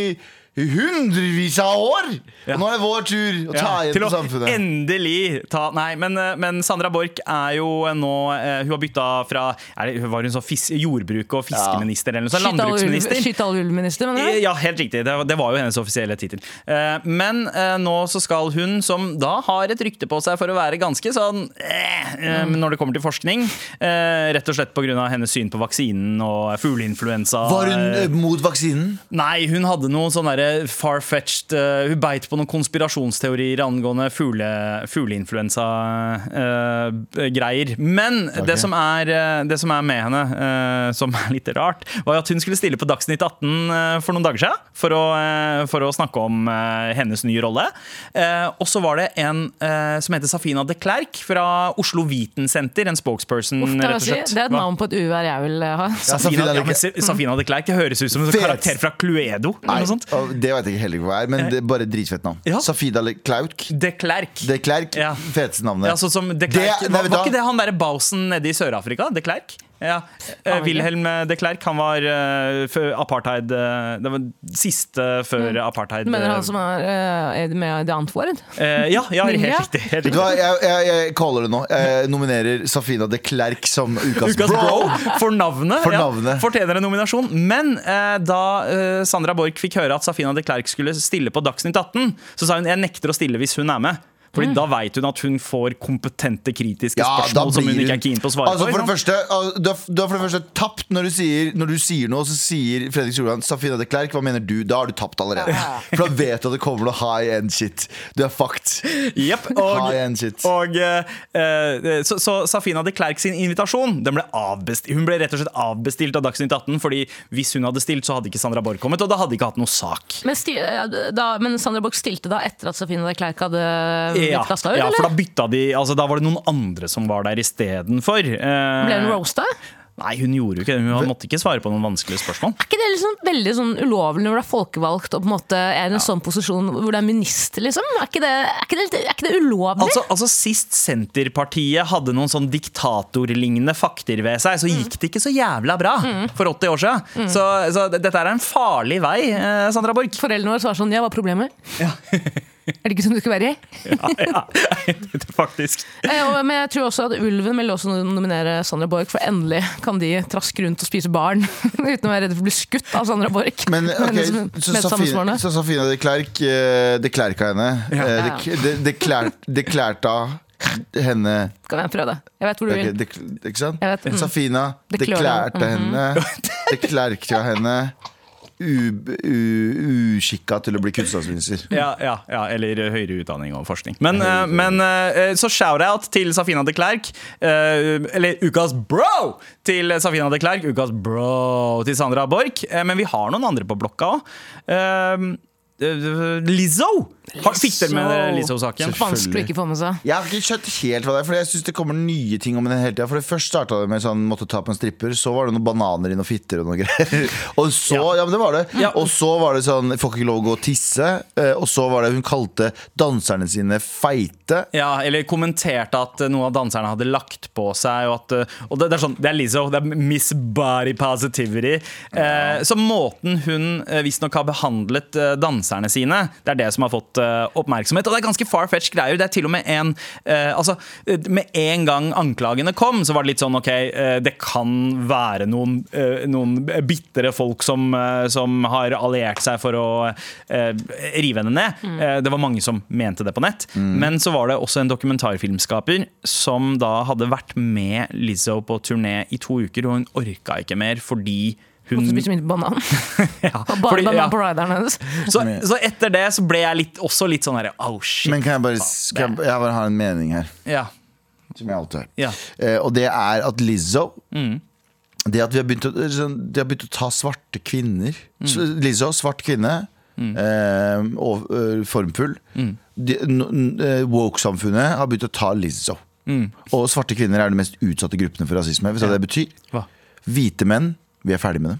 i hundrevis av år! Ja. Nå er det vår tur å ta ja, igjen til samfunnet. endelig ta Nei, men, eh, men Sandra Borch er jo nå eh, Hun har bytta fra er det, Var hun sånn fis, jordbruk- og fiskeminister eller noe sånt? Landbruksminister? Skyt mener du? Ja, helt riktig. Det, det var jo hennes offisielle tittel. Eh, men nå så skal hun, som da har et rykte på seg for å være ganske sånn eh, Mm. når det kommer til forskning, eh, rett og slett pga. hennes syn på vaksinen og fugleinfluensa Var hun mot vaksinen? Nei, hun hadde noe sånn derre far-fetched Hun beit på noen konspirasjonsteorier angående fugle, fugleinfluensa-greier. Men det, som er, eh, det som er med henne, uh, som er litt rart, var jo at hun skulle stille på Dagsnytt 18 eh, for noen dager siden for å, eh, for å snakke om eh, hennes nye rolle. Eh, og så var det en eh, som heter Safina de Klerk fra Oslo Vitensenter, en spokesperson, Uff, rett og slett. det er et navn på et uvær jeg vil eh, ha. Ja, Safina, ja, men. Safina de Klerk, det høres ut som en karakter fra Cluedo. eller Nei, noe sånt. det vet jeg ikke heller hva er, men det er bare et dritfett navn. Ja. Safida Klauk. De Klerk. De Klerk. Ja. Feteste navnet. Ja, sånn som de Det- nei, var, var ikke det han derre Bausen nede i Sør-Afrika? De Klerk? Ja. Eh, Wilhelm de Klerk, han var eh, før apartheid eh, Det var siste før apartheid. Du mener eh, han som er, eh, er med i The Antwoord? eh, Ja, ja helt riktig. Helt Vet du riktig. hva, jeg, jeg, jeg caller det nå. Jeg nominerer Safina de Klerk som ukas, Ukas bro for navnet. For ja, fortjener en nominasjon. Men eh, da eh, Sandra Borch fikk høre at Safina de Klerk skulle stille på Dagsnytt 18, så sa hun jeg nekter å stille hvis hun er med. Fordi da veit hun at hun får kompetente, kritiske Ja, spørsmål som hun ikke er keen på å svare altså, på. for det første, du, har, du har for det første tapt når du sier, når du sier noe, så sier Fredrik Solvang Safina de Klerk, hva mener du? Da har du tapt allerede. For da vet du at det kommer noe high end shit. Du er fucked. Yep, og, High end shit. og eh, eh, så, så Safina de Klerk sin invitasjon Den ble avbestilt, Hun ble rett og slett avbestilt av Dagsnytt 18. Fordi hvis hun hadde stilt, så hadde ikke Sandra Borch kommet, og da hadde ikke hatt noe sak. Men, sti, da, men Sandra Borch stilte da etter at Safina de Klerk hadde blitt Ja, kasta ut, ja, for da bytta de altså, Da var det noen andre som var der istedenfor. Uh, Ble hun roasta? Nei, hun gjorde jo ikke det. Hun måtte ikke svare på noen vanskelige spørsmål. Er ikke det liksom veldig sånn ulovlig når du er folkevalgt og på en måte er i en sånn posisjon hvor du er minister, liksom? Er ikke det, er ikke det, er ikke det ulovlig? Altså, altså Sist Senterpartiet hadde noen sånn diktatorlignende fakter ved seg, så gikk det ikke så jævla bra for 80 år siden. Så, så dette er en farlig vei, eh, Sandra Borch. Foreldrene våre svarer sånn Ja, hva er problemet? (laughs) er det ikke sånn du skal være i? (laughs) Ja, ja, faktisk. Eh, faktisk men jeg tror også at Ulven vil også nominere Sandra Borch, for endelig kan de traske rundt og spise barn (laughs) uten å være redde for å bli skutt av Sandra Borch. Men (laughs) ok, Hennes så Safina, så Safina de Klerk eh, Det klærka henne. Eh, Ja. Det, det, klærta henne Kan jeg prøve det? Jeg vet hvor du vil. det, Ikke sant? Vet, mm. Safina, Det det klør henne. Det klærka henne. Uskikka til å bli kunnskapsminister. Ja, ja, ja, eller høyere utdanning og forskning. Men, uh, men uh, så shout-out til Safina de Klerk. Uh, eller ukas bro til Safina de Klerk. Ukas bro til Sandra Borch. Men vi har noen andre på blokka òg. Lizzo! Har- Fikk dere med dere Lizzo-saken? Vanskelig å ikke få med seg. Jeg har ikke skjønt helt hva det er, for jeg synes det kommer nye ting om den hele tida. For det Først starta det med sånn måtte ta på en stripper, så var det noen bananer i noen fitter og noe greier. (laughs) Og så, ja. men det var det Ja. Og så var det sånn får ikke lov å gå og tisse. eh, Og så var det hun kalte danserne sine feite. Ja, eller kommenterte at eh, noen av danserne hadde lagt på seg. Og, at, eh, og det, det er sånn, det er Lizzo. Det er Miss Body Positivity. Eh, så måten hun visstnok har behandlet eh, danserne sine, det er det som har fått oppmerksomhet. Og det er ganske far-fetched greier. Det er til og med en eh, Altså, eh, med en gang anklagene kom, så var det litt sånn OK, eh, det kan være noen, eh, noen bitre folk som, eh, som har alliert seg for å eh, rive henne ned. Eh, det var mange som mente det på nett. Men så var det også en dokumentarfilmskaper som da hadde vært med Lizzo på turné i to uker, og hun orka ikke mer fordi hun Måtte spise mye banan. (laughs) ja, bare fordi- banan ja. på rideren hennes. så, så etter det så ble jeg litt, også litt sånn herre Oh shit. Men kan jeg bare, skal jeg, jeg bare ha en mening her, ja. som jeg alltid har. Ja. Eh, og det er at Lizzo Mm. Det at vi har begynt å, sånn, de har begynt å ta svarte kvinner Mm. Lizzo, svart kvinne eh, og, eh, Formfull Mm. Eh, Woke-samfunnet har begynt å ta Lizzo Og svarte kvinner er de mest utsatte gruppene for rasisme. Vet du hva det betyr? Hva? Hvite menn, vi er ferdig med dem.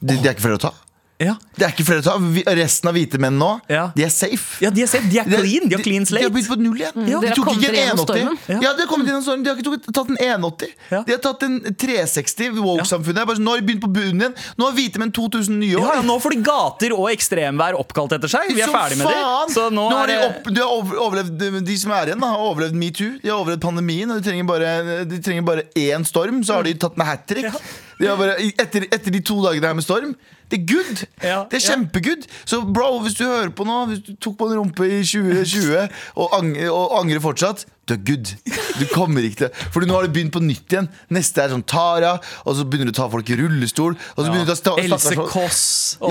Det, de er ikke flere å ta. Ja. Det er ikke flere å ta Vi- Resten av hvite menn nå, Ja. de er safe. ja, de er safe. De er clean. De har clean slate. De har begynt på null igjen. Dere De tok ikke en 81. Ja. Ja. de har kommet gjennom stormen. De har ikke tatt en 81. Ja. De har tatt en 360. Woke-samfunnet ja. sånn, Nå har de begynt på bunnen igjen. Nå har hvite menn 2000 nye år. Ja, ja, nå får de gater og ekstremvær oppkalt etter seg. Vi er ferdig med dem det. Så nå, har er de, opp, de har overlevd De som er igjen, da, har overlevd metoo. De har overlevd pandemien. Og de trenger bare, de trenger bare én storm, så har de tatt med hat trick. Bare, etter, etter de to dagene her med storm det er good! Ja, det er kjempegood. Så bro, hvis du hører på nå, hvis du tok på en rumpe i 2020 og, ang og angrer fortsatt, du er good. Du kommer ikke til For nå har du begynt på nytt igjen. Neste er sånn Tara, og så begynner du å ta folk i rullestol. Og så begynner du å ta Else Kåss.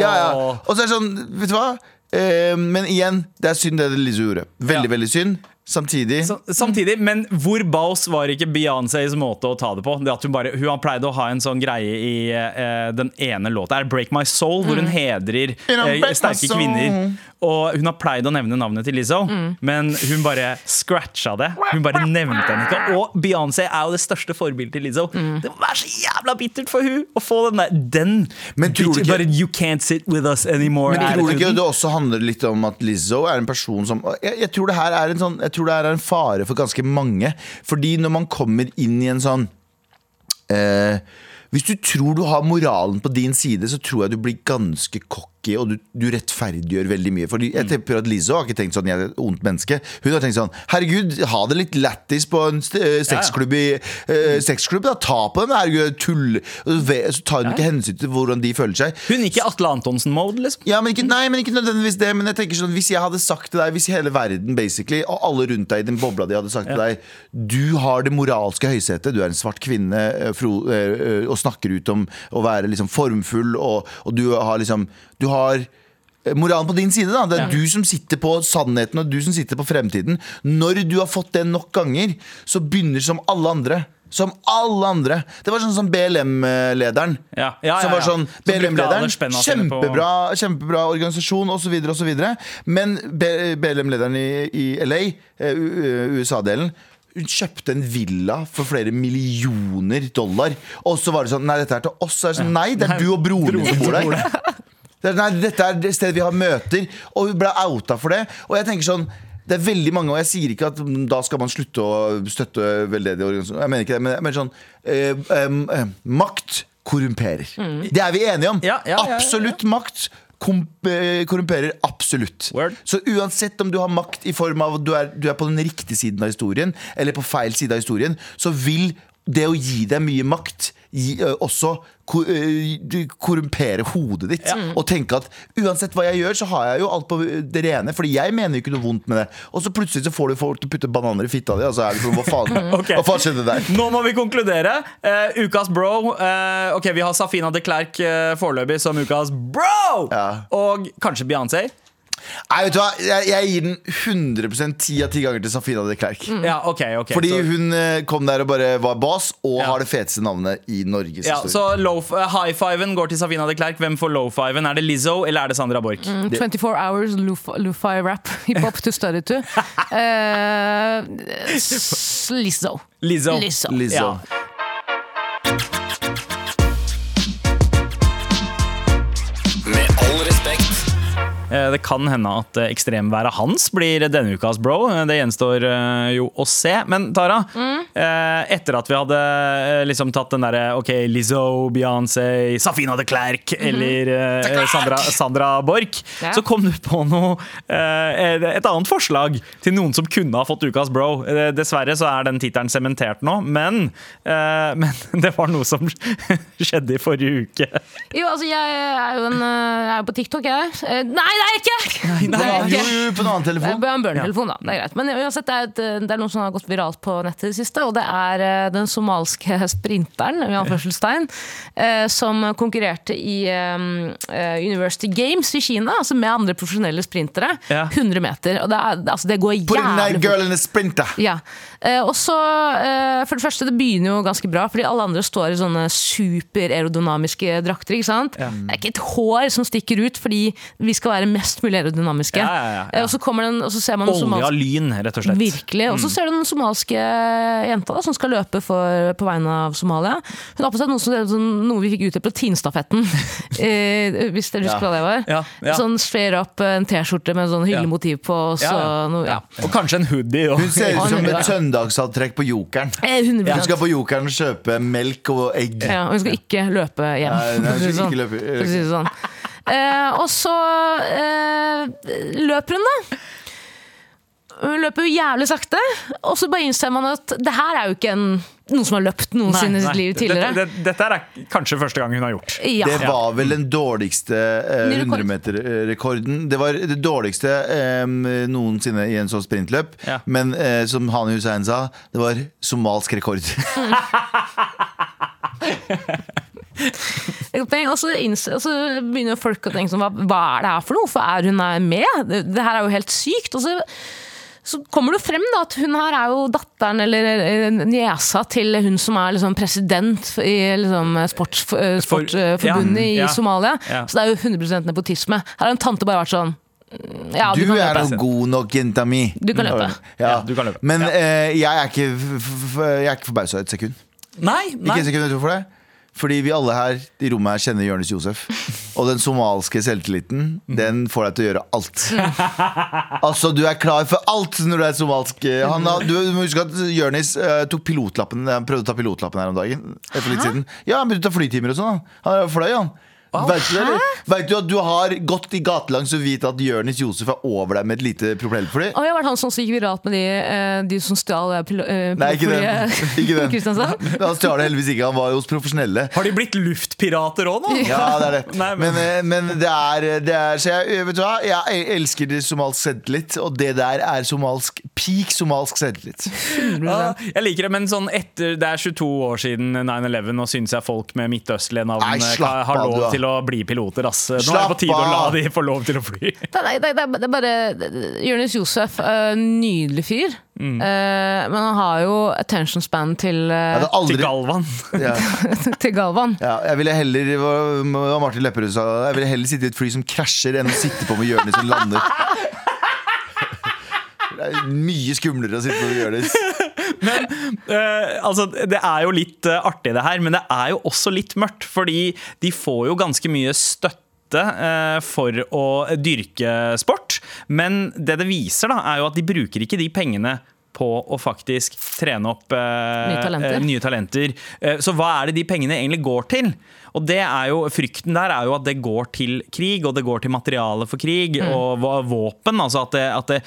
ja, ja. Og så er det sånn, vet du hva? Eh, men igjen, det er synd det Lise gjorde. Veldig, Ja. veldig synd. Samtidig Så, samtidig, men hvor baus var ikke Beyoncés måte å ta det på? Det at Hun bare, hun har pleid å ha en sånn greie i uh, den ene låta, er 'Break My Soul', hvor hun hedrer eh, break my sterke kvinner. Og hun har pleid å nevne navnet til Lizzo, men hun bare scratcha det. Hun bare nevnte henne ikke. Og Beyoncé er jo det største forbildet til Lizzo. Det må være så jævla bittert for hun å få den der Den! Men tror du ikke- Bare 'You can't sit with us anymore'. Men tror du ikke det også handler litt om at Lizzo er en person som Jeg, jeg tror det her er en sånn Jeg tror det er en fare for ganske mange. Fordi når man kommer inn i en sånn eh, Hvis du tror du har moralen på din side, så tror jeg du blir ganske cocky, og du, du rettferdiggjør veldig mye. Fordi jeg tipper at Lizzo har ikke tenkt sånn 'jeg er et ondt menneske'. Hun har tenkt sånn 'herregud, ha det litt lættis på en eh, sexklubb i eh, sexklubb, da. Ta på dem, herregud, tull'. Så tar hun ikke hensyn til hvordan de føler seg. Hun gikk i Atle Antonsen-mode, liksom. Ja, men ikke, nei, men ikke nødvendigvis det. Men jeg tenker sånn, hvis jeg hadde sagt til deg Hvis hele verden basically og alle rundt deg i den bobla de hadde sagt til deg Du har det moralske høysetet, du er en svart kvinne eh, og snakker ut om å være liksom formfull, og, og du har liksom Du har eh, Moralen på din side, da. Det er du som sitter på sannheten og du som sitter på fremtiden. Når du har fått det nok ganger, så begynner som alle andre. Som alle andre. Det var sånn som BLM-lederen. Ja, ja, ja, Som var sånn BLM-lederen, kjempebra, kjempebra organisasjon osv. osv. Men BLM-lederen i, i LA, eh, USA-delen hun kjøpte en villa for flere millioner dollar. Og så var det sånn Nei, dette er til oss. Er sånn, nei, det er du og broren din som bor der. Det er, nei, dette er det stedet vi har møter. Og hun ble outa for det. Og jeg tenker sånn det er veldig mange, og jeg sier ikke at mm, da skal man slutte å støtte veldedige organisasjoner. Jeg mener ikke det, men, men sånn eh, eh, Makt korrumperer. Det er vi enige om. Ja, ja, ja. Absolutt makt eh, korrumperer absolutt. Word. Så uansett om du har makt i form av du er, du er på den riktige siden av historien, eller på feil side av historien, så vil det å gi deg mye makt gi, ø, også ø, du korrumpere hodet ditt. Og tenke at uansett hva jeg gjør, så har jeg jo alt på det rene. Fordi jeg mener jo ikke noe vondt med det. Og så plutselig så får du folk til å putte bananer i fitta di, og så er det sånn, hva faen, (laughs) okay. hva faen skjedde der? Nå må vi konkludere. Uh, ukas bro. Uh, ok, Vi har Safina de Klerk uh, foreløpig som ukas bro! Ja. Og kanskje Beyoncé. Nei, vet du hva, jeg, jeg gir den 100% ti av ti ganger til Safina de Klerk. Ja, ok, ok Fordi så, hun eh, kom der og bare var boss, og Ja. har det feteste navnet i Norges ja, historie. så low, uh, High-fiven går til Safina de Klerk. Hvem får low-fiven? Er det Lizzo eller er det Sandra Borch? 24 hours lo- lo-fi rap, (laughs) hiphop to study to. (laughs) Uh, Lizzo. Lizzo. Lizzo. Lizzo. Ja. Det kan hende at eh, ekstremværet hans blir denne ukas bro. Eh, Det gjenstår eh, jo å se. Men Tara, mm. etter at vi hadde eh, liksom tatt den derre OK, Lizzo, Beyoncé, Safina de Klerk eller eh, Sandra, Sandra Borch, Ja. så kom du på noe eh, et annet forslag til noen som kunne ha fått ukas bro. Eh, Dessverre så er den tittelen sementert nå, men, eh, (laughs) men det var noe som (laughs) skjedde i forrige uke. Jo, altså, jeg er jo, en, eh, jeg er jo på TikTok, jeg. Nei, Nei, det er jeg ikke! Det er jeg Jo, ikke. jo, på en annen Det er en børnetelefon, da. Det er greit. Men uansett, det er, et, det er noe som har gått viralt på nettet i det siste, og det er eh, den somalske (laughs) sprinteren, i anførselstegn, eh, som konkurrerte i eh, University Games i Kina, altså med andre profesjonelle sprintere. 100 meter. Og det, er, altså, det går Put in that girl in a sprinter. ja. Eh, og så, eh, For det første, det begynner jo ganske bra, fordi alle andre står i sånne superaerodynamiske drakter. ikke sant? Det er ikke et hår som stikker ut, fordi vi skal være mest mulig aerodynamiske. Ja, ja, ja, ja. Eh, Og så kommer den, og så ser man Olje av lyn, rett og slett. Virkelig. Og så ser du den somaliske jenta da, som skal løpe for, på vegne av Somalia. Hun har på seg noe, som, noe vi fikk ut i proteinstafetten. (laughs) eh, hvis dere husker hva det var. Ja, ja. Sånn straight up eh, en T-skjorte med sånn hyggelig Ja. motiv på. Og så Ja, ja. noe, ja. Og kanskje en hoodie. Og. Hun ser ut som Ja. Et på Jokeren. Eh, 100 Hun skal på Jokeren kjøpe melk og egg. Ja, og hun skal ikke løpe hjem. Nei, nei, hun skal ikke sånn. løpe- For si sånn. Eh, og så eh, løper hun, da. Hun løper jo jævlig sakte, og så bare innser man at det her er jo ikke en, noen som har løpt noensinne i sitt liv tidligere. Dette, det, dette er kanskje første gang hun har gjort. Ja. Det var vel den dårligste eh, Ny rekord. 100-meterrekorden. Det var det dårligste eh, noensinne i en sånn sprintløp. Ja. Men eh, som Hani Hussein sa, det var somalsk rekord. Og så, inns- og så begynner folk å tenke sånn, hva, hva er det her for noe? Hvorfor er hun med? Det, det her er jo helt sykt. Og så, så kommer det frem da, at hun her er jo datteren eller eh, niesa til hun som er liksom president i liksom, sportsforbundet For- ja, i ja. Somalia. Ja. Så det er jo 100 nepotisme. Her har en tante bare vært sånn mm, ja, Du du, er jo god nok, jenta mi. Du kan løpe. Ja. Ja, du kan løpe. Men Ja. eh, jeg er ikke, jeg er ikke forbausa et sekund. Nei, Ikke et sekund, jeg tror for det? Fordi vi alle her i rommet her kjenner Jonis Josef. Og den somalske selvtilliten, den får deg til å gjøre alt. (laughs) Altså, du er klar for alt når du er somalsk. Han, du, må huske at Jonis uh, tok pilotlappen Han prøvde å ta pilotlappen her om dagen. etter For litt siden. Ja, han begynte å ta flytimer og sånn. han. Er fløy, han. Vet du. Vet du at du har gått i gatelangs og vite at Jonis Josef er over deg med et lite propellfly? Og jeg har vært han som gikk viralt med de, eh, de som stjal eh, eh, Nei, ikke den. pilotflyet Ikke den. (laughs) Kristiansand. (laughs) Han stjal det heldigvis ikke. Han var jo hos profesjonelle. Har de blitt luftpirater òg nå? (laughs) Ja, det er det. Nei, men- men, men det er, det er Så jeg, vet du hva? Jeg elsker det somalsk selvtillit, og det der er somalsk peak somalsk selvtillit. Ja, jeg liker det, men sånn etter Det er 22 år siden 9-11, og syns jeg folk med midtøstlige navn Nei, slapp har lov til da. Til å bli piloter. Ass. Nå er det på tide å la de få lov til å fly. (laughs) Det er, det, er, det er bare Jonis Josef, uh, nydelig fyr. Mm. Eh, men han har jo attention span til, eh, Til Galvan. (laughs) ja, (laughs) til Galvan. ja, Jeg ville heller Martin Lepperød sa Jeg ville heller sitte i et fly som krasjer, enn å sitte på med Jonis som lander. Det er mye skumlere å sitte på med Jonis. Eh, altså, det er jo litt uh, artig det her, men det er jo også litt mørkt. Fordi de får jo ganske mye støtte eh, for å dyrke sport. Men det det viser, da, er jo at de bruker ikke de pengene på å faktisk trene opp eh, Nye talenter. eh, nye talenter. Eh, så hva er det de pengene egentlig går til? Og det er jo, Frykten der er jo at det går til krig, og det går til materiale for krig Mm. og våpen. altså At det, at det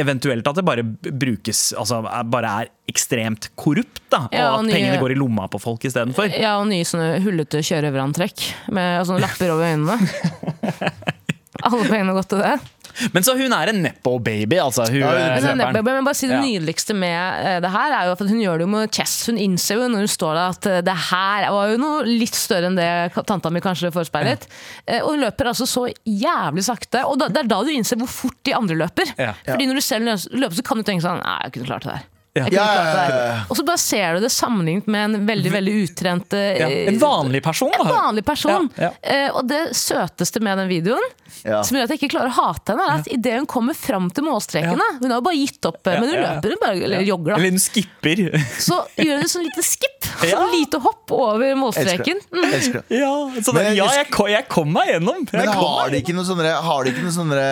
eventuelt at det bare brukes Altså bare er ekstremt korrupt, da. Ja, og og at nye- pengene går i lomma på folk istedenfor. Ja, og nye sånne hullete kjørøverantrekk med sånne lapper over øynene. (laughs) Alle pengene har gått til det. Men så hun er en nepo-baby, altså. Hun, Ja, hun er eh, Men, sånn, men bare si det Ja. nydeligste med eh, det her er jo at hun gjør det jo med chess. Hun innser jo når hun står der at eh, det her var jo noe litt større enn det tanta mi kanskje forespeilet. Ja. Og hun løper altså så jævlig sakte. Og da, det er da du innser hvor fort de andre løper. Ja. Fordi når du selv løper, så kan du tenke sånn Nei, jeg kunne klart det der. Ja, Og så bare ser du det sammenlignet med en veldig veldig utrent Ja. En vanlig person, en vanlig person. Ja, ja. Eh, og det søteste med den videoen, Ja. som gjør at jeg ikke klarer å hate henne, er at idet hun kommer fram til målstreken da, Hun har jo bare gitt opp, eh, men hun Ja, ja, ja. løper hun bare, eller jogger, Eller hun skipper. (laughs) Så gjør hun sånn lite skip, (laughs) Ja. sånn lite hopp over målstreken. det. Ja, sånn, Men ja jeg- jeg, kom, jeg kom meg gjennom. Jeg Men har det de ikke noe sånne, har de ikke noe sånne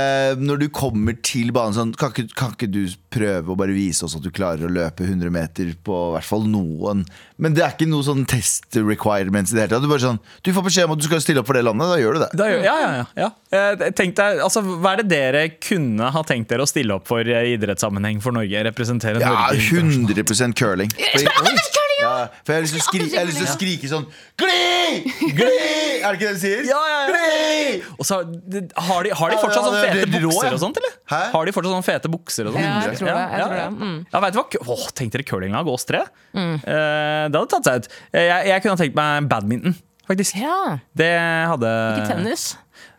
Når du kommer til banen sånn kan ikke, kan ikke du prøve å bare vise oss at du klarer å løpe 100 meter på i hvert fall noen Men det er ikke noe sånn test requirements i det hele tatt. Du, bare sånn, du får beskjed om at du skal stille opp for det landet, da gjør du det. Da gjør, ja, ja, ja, ja. Eh, Tenk deg, altså, hva er det dere kunne ha tenkt dere å stille opp for i idrettssammenheng for Norge? Representere Ja, Norge? 100 curling. Fordi, ja, for jeg har lyst til å, skri, jeg har lyst til å skrike sånn Gli! Gli! Er det ikke det de sier? Ja, ja, ja. Gli! Og så, har, de, har de fortsatt sånn er fete bukser og sånt, eller? Hæ? Har de fortsatt sånne fete bukser og sånt? Ja, jeg tror det, jeg Ja, tror ja. det. Mm. Ja, vet du hva? Åh, tenk dere curlinglag, oss tre. Eh, det hadde tatt seg ut. Jeg, jeg kunne ha tenkt meg badminton, faktisk. Ja, Det hadde ikke tennis.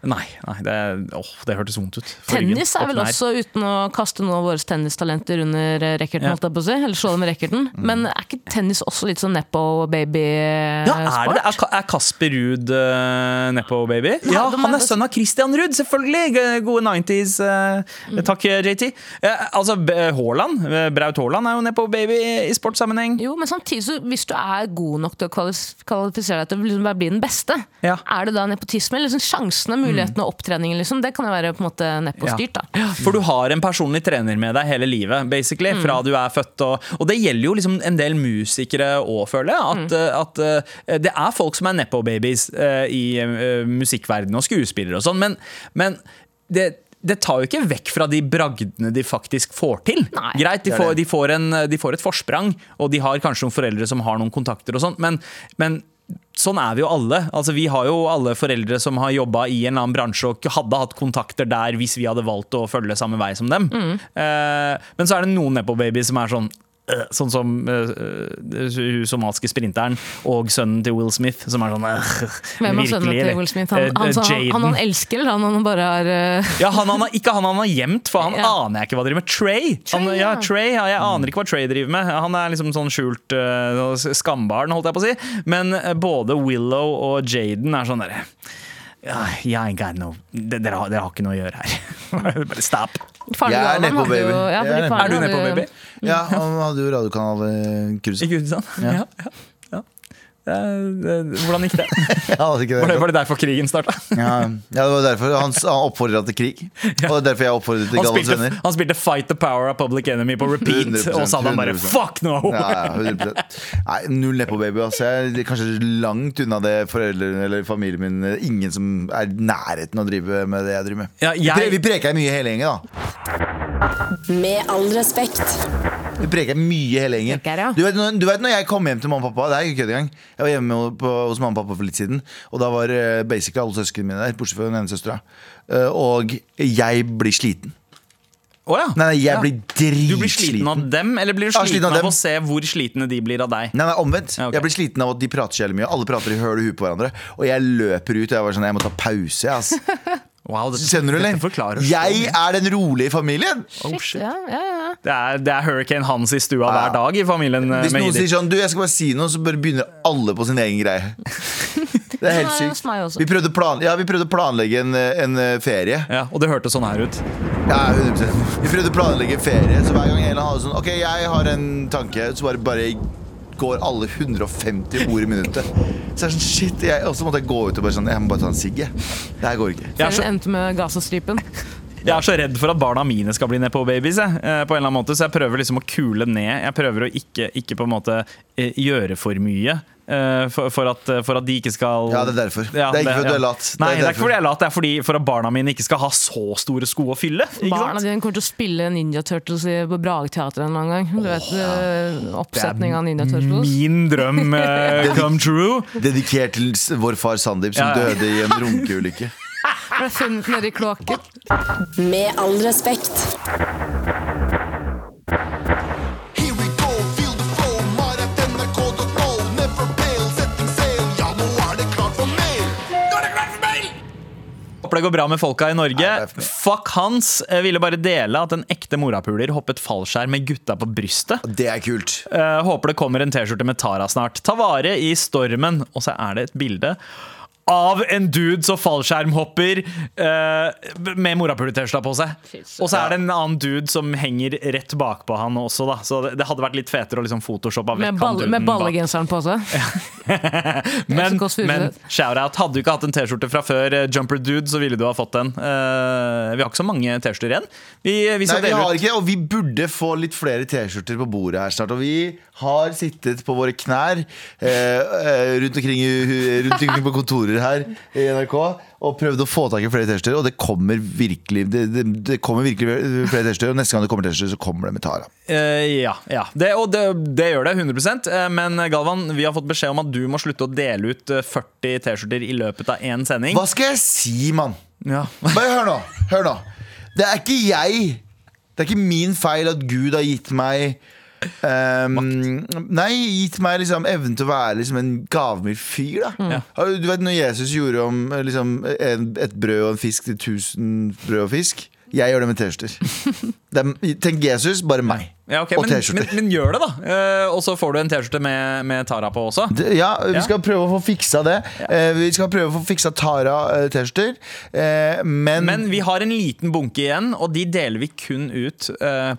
Nei, nei det, åh, det hørtes vondt ut. for. Tennis er vel også, uten å kaste noen av våre tennistalenter under eh, racketen, Ja. si, eller slå dem med racketen, men er ikke tennis også litt sånn Ja, er, det, nepo-baby-sport? er, det? er Kasper Ruud uh, Nepo-baby? Ja, er han er sønn av Christian Ruud, selvfølgelig! Gode 90s. Uh, Mm. Takk, JT. Uh, altså, Haaland, eh, Braut Haaland er jo Nepo-baby i sportssammenheng. Jo, men samtidig, så hvis du er god nok til å kvalifisere deg til å liksom bli den beste, Ja. er det da nepotisme? Eller liksom sjansene, mulighetene og opptreningen, liksom, det kan jo være på en måte neppostyrt da. Ja. For du har en personlig trener med deg hele livet, basically, Mm. fra du er født. Og, og det gjelder jo liksom en del musikere òg, føler jeg. At, Mm. eh, at eh, det er folk som er nepo-babies eh, i uh, musikkverdenen og skuespillere og sånn, men, men det det tar jo ikke vekk fra de bragdene de faktisk får til. Nei. Greit, de får, de, får en, de får et forsprang, og de har kanskje noen foreldre som har noen kontakter og sånt, men, men Sånn er vi jo alle. Altså, vi har jo alle foreldre som har jobba i en eller annen bransje og hadde hatt kontakter der hvis vi hadde valgt å følge samme vei som dem. Mm. Eh, men så er det noen nepo-baby som er sånn Sånn som øh, hun somaliske sprinteren og sønnen til Will Smith, som er sånn uh, Hvem er sønnen til? Will Smith? Han, Eh, han, han, han, han elsker, eller han, han bare har uh... Ja, han, han ikke han han har gjemt, for han Ja. aner jeg ikke hva driver med. Trey! Trey, ja. Trey jeg aner ikke hva Trey driver med. Han er liksom sånn skjult uh, skambarn, holdt jeg på å si. Men eh, både Willow og Jaden er sånn derre jeg ain't got no dere, dere, har, dere har ikke noe å gjøre her. (laughs) Bare stop. Jeg er nedpå, nepo-baby. jo- Ja, er Er du nedpå, nepo-baby? Ja, han hadde jo radiokanal i Cruise. Ikke? Ja. Ja, ja. Hvordan gikk det? (laughs) Ja, det ikke Var det, var det derfor krigen starta? Ja, ja, det var derfor han, han oppfordra til krig. (laughs) Og det er derfor jeg oppfordret til Han, Galvans venner. han spilte Fight the Power of Public Enemy på repeat, 100%, og så hadde han bare 100%. fuck no! Ja, ja, 100%. Nei, null nedpå, baby. Altså. Jeg er kanskje langt unna det foreldrene eller familien min Ingen som er i nærheten av å drive med det jeg driver med. Ja, jeg, Vi preker mye hele gjengen, da. Med all respekt. Vi preker mye hele gjengen. Preker, ja. Du vet, når, du vet når jeg kom hjem til mamma og pappa Det er ikke kødd engang. Jeg var hjemme på, hos mamma og pappa for litt siden, og da var eh, basically alle søsknene mine der, bortsett fra den ene søstera. Eh, og jeg blir sliten. Oh, ja. Nei, nei, jeg Ja. blir Du blir sliten av dem, eller blir du sliten, sliten av av, å se hvor slitne de blir av deg? Nei, nei, omvendt. Ja, okay. Jeg blir sliten av at de prater så jævlig mye. Alle prater i høl og huet på hverandre. Og jeg løper ut. Og jeg var sånn, jeg må ta pause. jeg, Ass. (laughs) Wow, det, Skjønner du, eller? Jeg er den rolige i familien. Oh, shit. Ja, ja, ja. Det er, det er Hurricane Hans i stua hver dag i familien. eh, Hvis med noen sier sånn, du, jeg skal bare si noe, så bare begynner alle på sin egen greie. (laughs) Det er helt sykt. Vi prøvde, plan ja, vi prøvde å planlegge en, en eh, ferie. Ja, og det hørtes sånn her ut. Ja, 100% Vi prøvde å planlegge en ferie, så hver gang annen hadde sånn Ok, jeg har en tanke, så bare, bare går alle 150 ord i minuttet. Så jeg er sånn, shit jeg, Og så måtte jeg gå ut og bare sånn Jeg må bare ta en sigg, jeg. Det her går ikke. Jeg er, så, endte med Gazastripen. jeg er så redd for at barna mine skal bli nedpå-babies. jeg, eh, På en eller annen måte, Så jeg prøver liksom å kule ned. Jeg prøver å ikke, ikke på en måte eh, gjøre for mye. Eh, For, for, at, for at de ikke skal Ja, det er derfor. Ja, det er ikke fordi du er lat. Nei, det er ikke fordi jeg er lat, det er fordi for at barna mine ikke skal ha så store sko å fylle. Ikke Barna dine kommer til å spille Ninja Turtles i- på Brageteatret en eller annen gang. Du vet, oh, Oppsetning av Ninja Turtles. Min drøm (laughs) uh, come true. Dedikert til vår far Sandeep, som Ja, ja. døde i en runkeulykke. (laughs) Ble funnet nedi kloakken. Med all respekt. Håper det går bra med folka i Norge. Fint. Fuck Hans ville bare dele at en ekte morapuler hoppet fallskjerm med gutta på brystet. Det er kult. Eh, håper det kommer en T-skjorte med Tara snart. Ta vare i stormen. Og så er det et bilde av en dude som fallskjermhopper uh, med morapuler-T-skjorta på seg. Og så er det en annen dude som henger rett bakpå han også, da. Så det, det hadde vært litt fetere å liksom photoshoppe vekk Med, han ball, duden med ballegenseren på seg. (laughs) Men, men shout-out. Hadde du ikke hatt en T-skjorte fra før uh, Jumper Dude, så ville du ha fått den. Uh, vi har ikke så mange T-skjorter igjen. Vi, vi Nei, vi har ut ikke, og vi burde få litt flere T-skjorter på bordet her snart. Og vi har sittet på våre knær eh, eh, rundt, omkring, rundt omkring på kontorer her i NRK og prøvde å få tak i flere T-skjorter, og det kommer virkelig Det, det, det kommer virkelig flere T-skjorter, og neste gang det kommer T-skjorter, så kommer det med Tara. Uh, ja, ja. Det, og det, det gjør det 100 eh, Men Galvan, vi har fått beskjed om at du må slutte å dele ut eh, 40 T-skjorter i løpet av én sending. Hva skal jeg si, mann? Ja. Bare hør nå. Hør nå. Det er ikke jeg. Det er ikke min feil at Gud har gitt meg Um, nei, gitt meg liksom evnen til å være liksom en gavmild fyr, da. Mm. du- vet når Jesus gjorde om liksom, en, et brød og en fisk til tusen brød og fisk? Jeg gjør det med T-skjorter. (laughs) Er- Tenk Jesus, bare meg. Ja, okay, og men, men, T-skjorter. men gjør det, da. Eh, og så får du en T-skjorte med, med Tara på også. Det- Ja, vi Ja. skal prøve å få fiksa det. Eh, vi skal prøve å få fiksa Tara-T-skjorter. Eh, men, Men vi har en liten bunke igjen, og de deler vi kun ut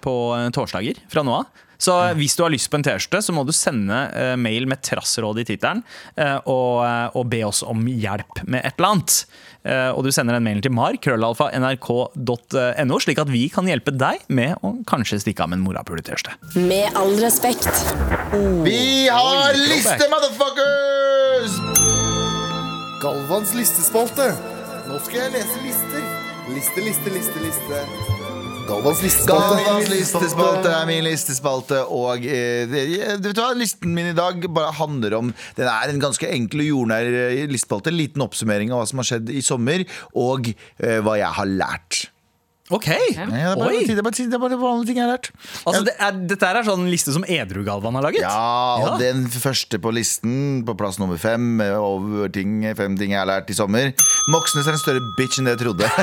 på torsdager fra nå av. Så hvis du har lyst på en T-skjorte, så må du sende uh, mail med trassråd i tittelen uh, og, eh, og be oss om hjelp med et eller annet. Uh, og du sender den mailen til mar, krøllalfa, nrk.no, slik at vi kan hjelpe deg med å kanskje stikke av med en morapule-T-skjorte. Med all respekt. vi har Oi, liste, motherfuckers! Galvans listespalte. Nå skal jeg lese lister. Liste, liste, liste, liste. Galvans listespalte. Galvans listespalte er min listespalte, og eh, det, du vet hva, listen min i dag bare handler om Den er en ganske enkel og jordnær eh, listespalte. Liten oppsummering av hva som har skjedd i sommer, og eh, hva jeg har lært. Ok, Ja, det, er bare, Oi. det, er bare, det er bare vanlige ting jeg har lært. Altså, det er, dette her er sånn liste som Edru-Galvan har laget? Ja, og Ja. den første på listen, på plass nummer fem, eh, over ting, fem ting jeg har lært i sommer. Moxnes er en større bitch enn det jeg trodde. (laughs)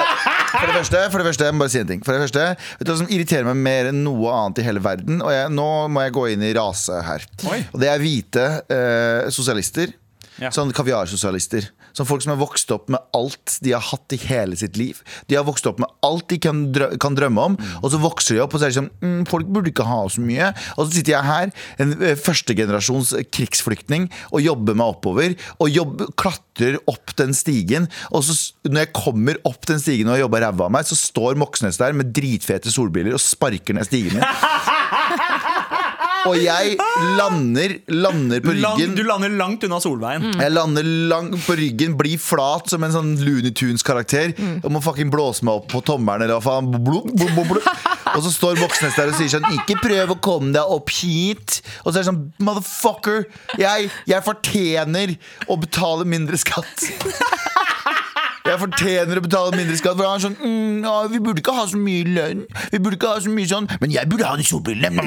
(laughs) For det første, for det første, jeg må bare si en ting. For det første, vet du hva som irriterer meg mer enn noe annet i hele verden? Og jeg, nå må jeg gå inn i rase her. Oi. Og det er hvite eh, sosialister. Ja. Sånn kaviarsosialister. Sånn folk som har vokst opp med alt de har hatt i hele sitt liv. De har vokst opp med alt de kan, drø kan drømme om, og så vokser de opp og så er sånn mm, Folk burde ikke ha så mye. Og så sitter jeg her, en eh, førstegenerasjons krigsflyktning, og jobber meg oppover. Og jobber, klatrer opp den stigen. Og så når jeg kommer opp den stigen og har jobba ræva av meg, så står Moxnes der med dritfete solbriller og sparker ned stigen min. (laughs) Og jeg lander, lander på Lang, ryggen. du lander langt unna Solveien. Jeg lander langt på ryggen, blir flat som en sånn Looney Tunes-karakter. Og må fucking blåse meg opp på tommelen, eller hva faen. Blub, blub, blub. Og så står Voksnes der og sier sånn Ikke prøv å komme deg opp hit. Og så er det sånn Motherfucker, jeg, jeg fortjener å betale mindre skatt. (laughs) Jeg fortjener å betale mindre skatt. For han er sånn mm, ja, Vi burde ikke ha så mye lønn. Vi burde ikke ha så mye sånn Men jeg burde ha de solbrillene.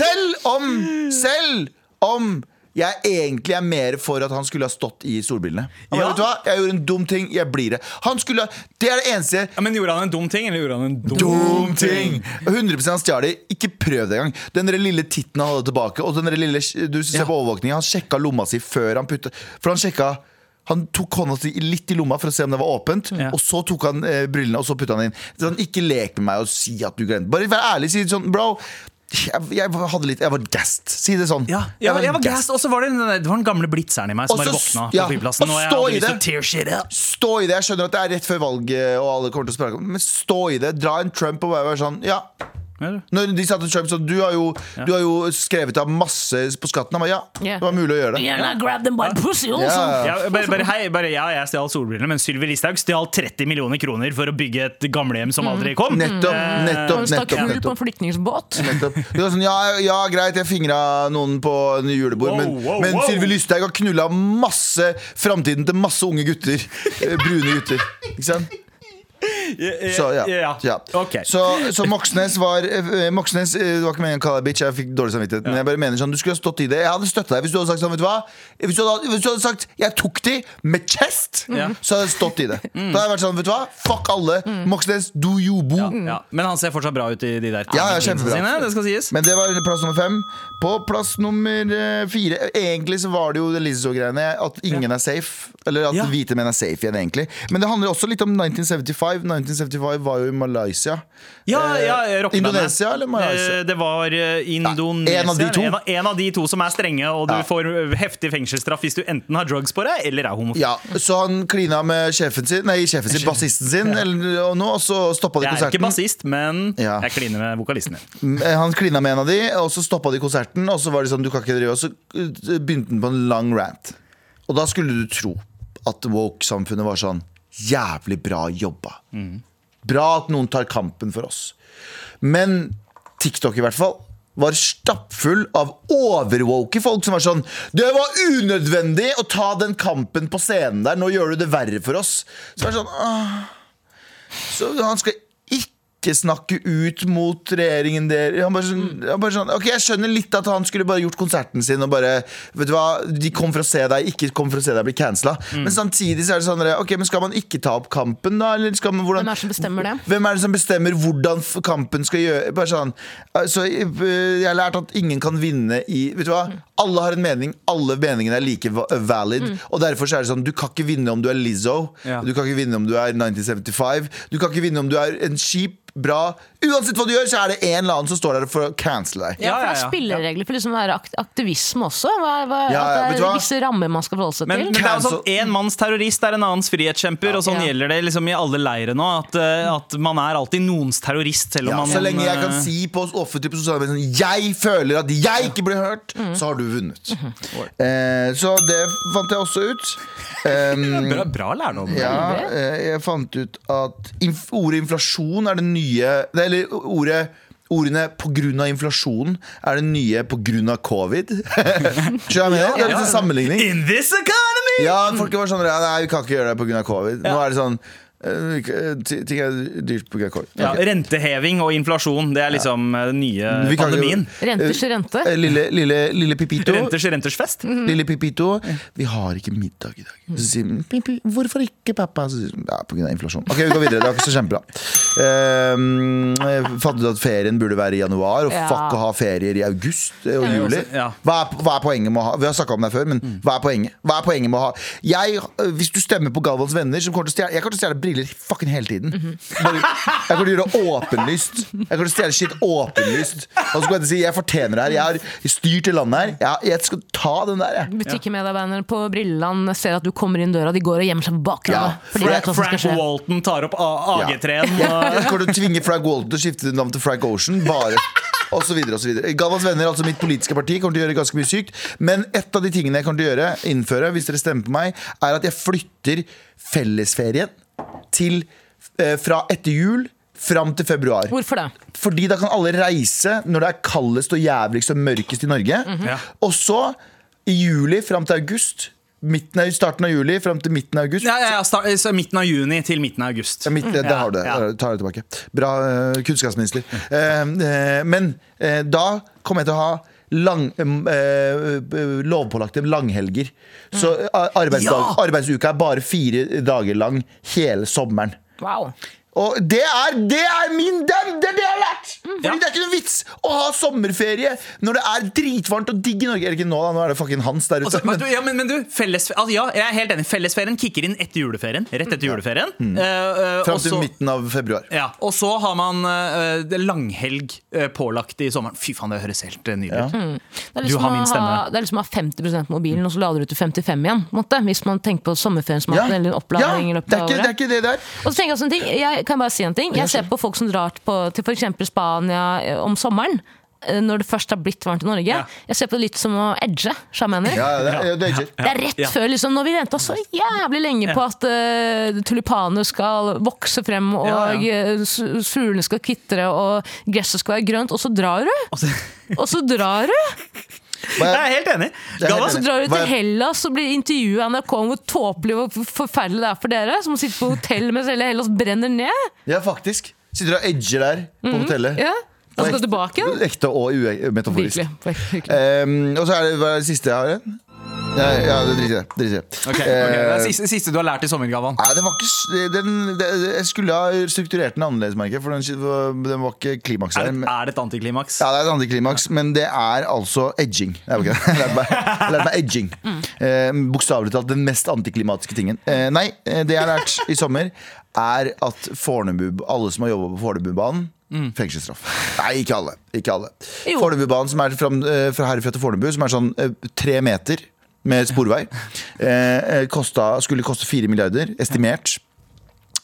Selv om Selv om jeg egentlig er mer for at han skulle ha stått i solbrillene. Ja. Vet du hva? Jeg gjorde en dum ting. Jeg blir det. Han skulle ha Det er det eneste Ja, men Gjorde han en dum ting, eller gjorde han en dum, Dum ting! 100 han stjal det. Ikke prøv det engang. Den lille titten han hadde tilbake, og den lille Du ser Ja. på overvåkningen, han sjekka lomma si før han putta For han sjekka han tok hånda si litt i lomma for å se om det var åpent. Ja. Og så tok han eh, brillene og så putta han inn. Sånn, ikke lek med meg og si at du glemte. Bare vær ærlig. Si sånn, bro. Jeg, jeg hadde litt Jeg var gassed. Si det sånn. Ja, jeg, var- jeg var gassed, og så var det, det var den gamle blitzeren i meg som Også, bare våkna ja, på flyplassen. og Og jeg stå hadde i lyst til det. å tear shit up. Stå i det. Jeg skjønner at det er rett før valget, og alle kommer til å spørre Men stå i det. Dra en Trump og bare være sånn Ja. Når de satte Trump sånn Du har jo, du har jo skrevet av masse på skatten. Han bare, ja, det var mulig å gjøre det. Yeah, I them by pussy also. Ja. Ja, bare, bare, hei, bare ja, jeg stjal solbrillene, men Sylvi Listhaug stjal 30 millioner kroner for å bygge et gamlehjem som aldri kom. Nettopp, Han nettopp, stakk nettopp. hull på en flyktningbåt. nettopp. Sånn, ja, ja, greit, jeg fingra noen på en julebord, Wow, men, wow, men wow. Sylvi Lysthaug har knulla masse framtiden til masse unge gutter. Eh, Brune gutter. Ikke sant? Så ja. ja. ja. Ok. Så, så Moxnes var eh, Moxnes, eh, Det var ikke meningen å kalle deg bitch, jeg fikk dårlig samvittighet. Men jeg bare mener sånn, du skulle ha stått i det. Jeg hadde støtta deg hvis du hadde sagt sånn, vet du hva Hvis du hadde, hvis du hadde sagt 'jeg tok de med chest', mm. så hadde jeg stått i det. Da hadde jeg vært sånn, vet du hva Fuck alle. Moxnes, do you bo. Ja, men han ser fortsatt bra ut i de der Ja, ja, sine, det skal sies. Men det var plass nummer fem. På plass nummer eh, fire Egentlig så var det jo det Lizzo-greiene. At ingen er safe. Eller at hvite menn er safe igjen, egentlig. Men det handler også litt om 1975. 1975 var jo i Malaysia. Ja, Eh, ja. Indonesia eller Malaysia? Eh, Det var eh, Indonesia. Ja, en av de. En av, en av de to som er strenge, og du Ja. får eh, heftig fengselsstraff hvis du enten har drugs på deg eller er homofil. Ja, Så han klina med sjefen sin Nei, sjefen sin, bassisten sin, eller, og, nå, og så stoppa de konserten. Jeg er ikke bassist, men jeg kliner med vokalisten min. Eh, Han klina med en av de, og så stoppa de konserten. Og så var det sånn, du kan ikke drive Og så eh, begynte han på en lang rant. Og da skulle du tro at woke-samfunnet var sånn Jævlig bra jobba. Bra at noen tar kampen for oss. Men TikTok i hvert fall var stappfull av overwoke folk som var sånn Det var unødvendig å ta den kampen på scenen der. Nå gjør du det verre for oss. Så var sånn «Åh». Så han skal ikke snakke ut mot regjeringen der. Han bare sånn, han bare sånn Ok, jeg skjønner litt at han skulle bare gjort konserten sin og bare Vet du hva, de kom for å se deg, ikke kom for å se deg bli cancela. Men samtidig så er det sånn Ok, men skal man ikke ta opp kampen, da? Eller skal man, hvordan, Hvem er det som bestemmer det? Hvem er det som bestemmer hvordan kampen skal gjøre Bare sånn Så Jeg har lært at ingen kan vinne i Vet du hva? Alle har en mening, alle meningene er like valid. valid. Og derfor så er det sånn Du kan ikke vinne om du er Lizzo. Ja. Du kan ikke vinne om du er 1975. Du kan ikke vinne om du er en kjip, bra Uansett hva du gjør, så er det en eller annen som står der for å cancele deg. Ja, for det er spilleregler for liksom aktivisme også. Hva, hva, Ja, at det er visse rammer man skal forholde seg Men, men det er jo sånn En manns terrorist er en annens frihetskjemper, og sånn Ja. gjelder det liksom i alle leirer nå. At, eh, at man er alltid noens terrorist, selv om Ja, man så lenge jeg kan eh, si på offentlig på sosiale medier sånn, Jeg føler at jeg ikke blir hørt, så har du vunnet. Eh, så det fant jeg også ut. (laughs) Um, Bra, bra lærdom. Ja, eh, jeg fant ut at inf ordet inflasjon er det nye det- Eller ordet Ordene 'på grunn av inflasjon' er det nye av covid'. (laughs) Skjønner jeg? Det er litt en sammenligning. In this economy! Ja, folk var sånn Nei, vi kan ikke gjøre det pga. covid. Nå er det sånn eh, Ting er dyrt pga. covid. Ja, renteheving og inflasjon, det er liksom ja. den nye pandemien. jo- pandemien. Renters rente. Eh, Lille, lille, lille Pipito. Renters renters fest. Lille Pipito, vi har ikke middag i dag. Så sier hun, hvorfor ikke, pappa? Så sier hun, ja, av inflasjon. Ok, vi går videre. Det var ikke så kjempebra. Um, Fattet at ferien burde være i januar, og Ja. fuck å ha ferier i august og juli. Hva er, hva er poenget med å ha Vi har snakka om det før, men hva er poenget? Hva er poenget med å ha jeg, Hvis du stemmer på Galvans venner, som kommer til å stjele Briller fucking hele tiden. Bare, jeg kommer til å gjøre det åpenlyst. Jeg kommer til å stjele shit åpenlyst. Og så kommer jeg til å si jeg fortjener det her. Jeg har styrt det landet her. Jeg, jeg skal ta den der, jeg. Butikkmedarbeiderne på Brilleland ser at du kommer inn døra, de går og gjemmer seg på bakrommet. Ja, skal Frank. Walton tar opp A- AG3-en. Jeg kommer til å tvinge Frank Walton til å skifte navn til Frank Ocean. Bare og så videre og så videre Galvans venner, altså mitt politiske parti, kommer til å gjøre ganske mye sykt. Men et av de tingene jeg kommer til å gjøre, innføre, hvis dere stemmer på meg, er at jeg flytter fellesferien til eh, fra etter jul fram til februar. Hvorfor det? Fordi da kan alle reise når det er kaldest og jævligst og mørkest i Norge. Ja. Og så, i juli fram til august, midten av, starten av juli fram til midten av august Ja, ja, ja, start, så midten av juni til midten av august. ja, midt, det Ja, har du ja. Tar det tilbake. Bra eh, kunnskapsminister. Uh, uh, men uh, da kommer jeg til å ha lang, eh, eh, lovpålagte langhelger. Så eh, arbeidsdag, arbeidsuka er bare fire dager lang hele sommeren. Wow. Og det er, det er min det er, det det jeg har lært! Fordi Ja. det er ikke noe å ha sommerferie når det er dritvarmt og digg i Norge. Eller ikke nå, da. Nå er det fucking Hans der ute. Altså, men, ja, men, men du, felles, altså, ja, jeg er helt enig. Fellesferien kicker inn etter juleferien. Rett etter juleferien. Eh, Uh, Fram til midten av februar. ja, og så har man uh, langhelg uh, pålagt i sommeren. Fy faen, det høres helt nydelig ut. Det er Du liksom har min stemme. ha, det er liksom å ha 50 på mobilen, og så lader du til 55 igjen. måtte, Måte, hvis man tenker på sommerferien som Ja. eller en ja, oppladning i det er, ikke, det er ikke det der. Og så tenker Jeg også en ting, jeg kan bare si en ting Jeg ser på folk som drar på, til f.eks. Spania om sommeren. Eh, Når det først har blitt varmt i Norge. Ja. Jeg ser på det litt som å edge. Ja, det, er- det er. Det er rett Ja. før liksom, Når vi venta så jævlig lenge på at uh, tulipaner skal vokse frem, og Ja, eh, fuglene skal kvitre, og gresset skal være grønt, og så drar du! Og så drar du! Jeg er- helt enig. Er helt Galvan, Så drar du til Hellas og blir intervjua av NRK om hvor tåpelig og forferdelig det er for dere, som sitter på hotell mens hele Hellas brenner ned. Ja, faktisk. Sitter og edger der på hotellet. Ja, Og skal tilbake. Ekte og virkelig. Um, og så er det hva er det siste jeg har igjen. Ja, ja, det driter jeg i. Okay, i. Ok, ok, Det er siste, siste du har lært i sommer, Nei, det var ikke den, det, Jeg skulle ha strukturert den annerledes, merker for den, den var ikke klimaks Er det, er det et antiklimaks? Ja, det er et antiklimaks, men det er altså edging. Jeg lærte meg, lærte meg edging. (laughs) Eh, Bokstavelig talt den mest antiklimatiske tingen. Eh, nei, det jeg har lært i sommer, er at Fornebu, alle som har jobba på Fornebubanen Fengselsstraff. Nei, ikke alle. Ikke alle. Fornebubanen som er eh, fra herfra til Fornebu, som er sånn eh, tre meter med sporvei, eh, eh, kosta, skulle koste fire milliarder, estimert.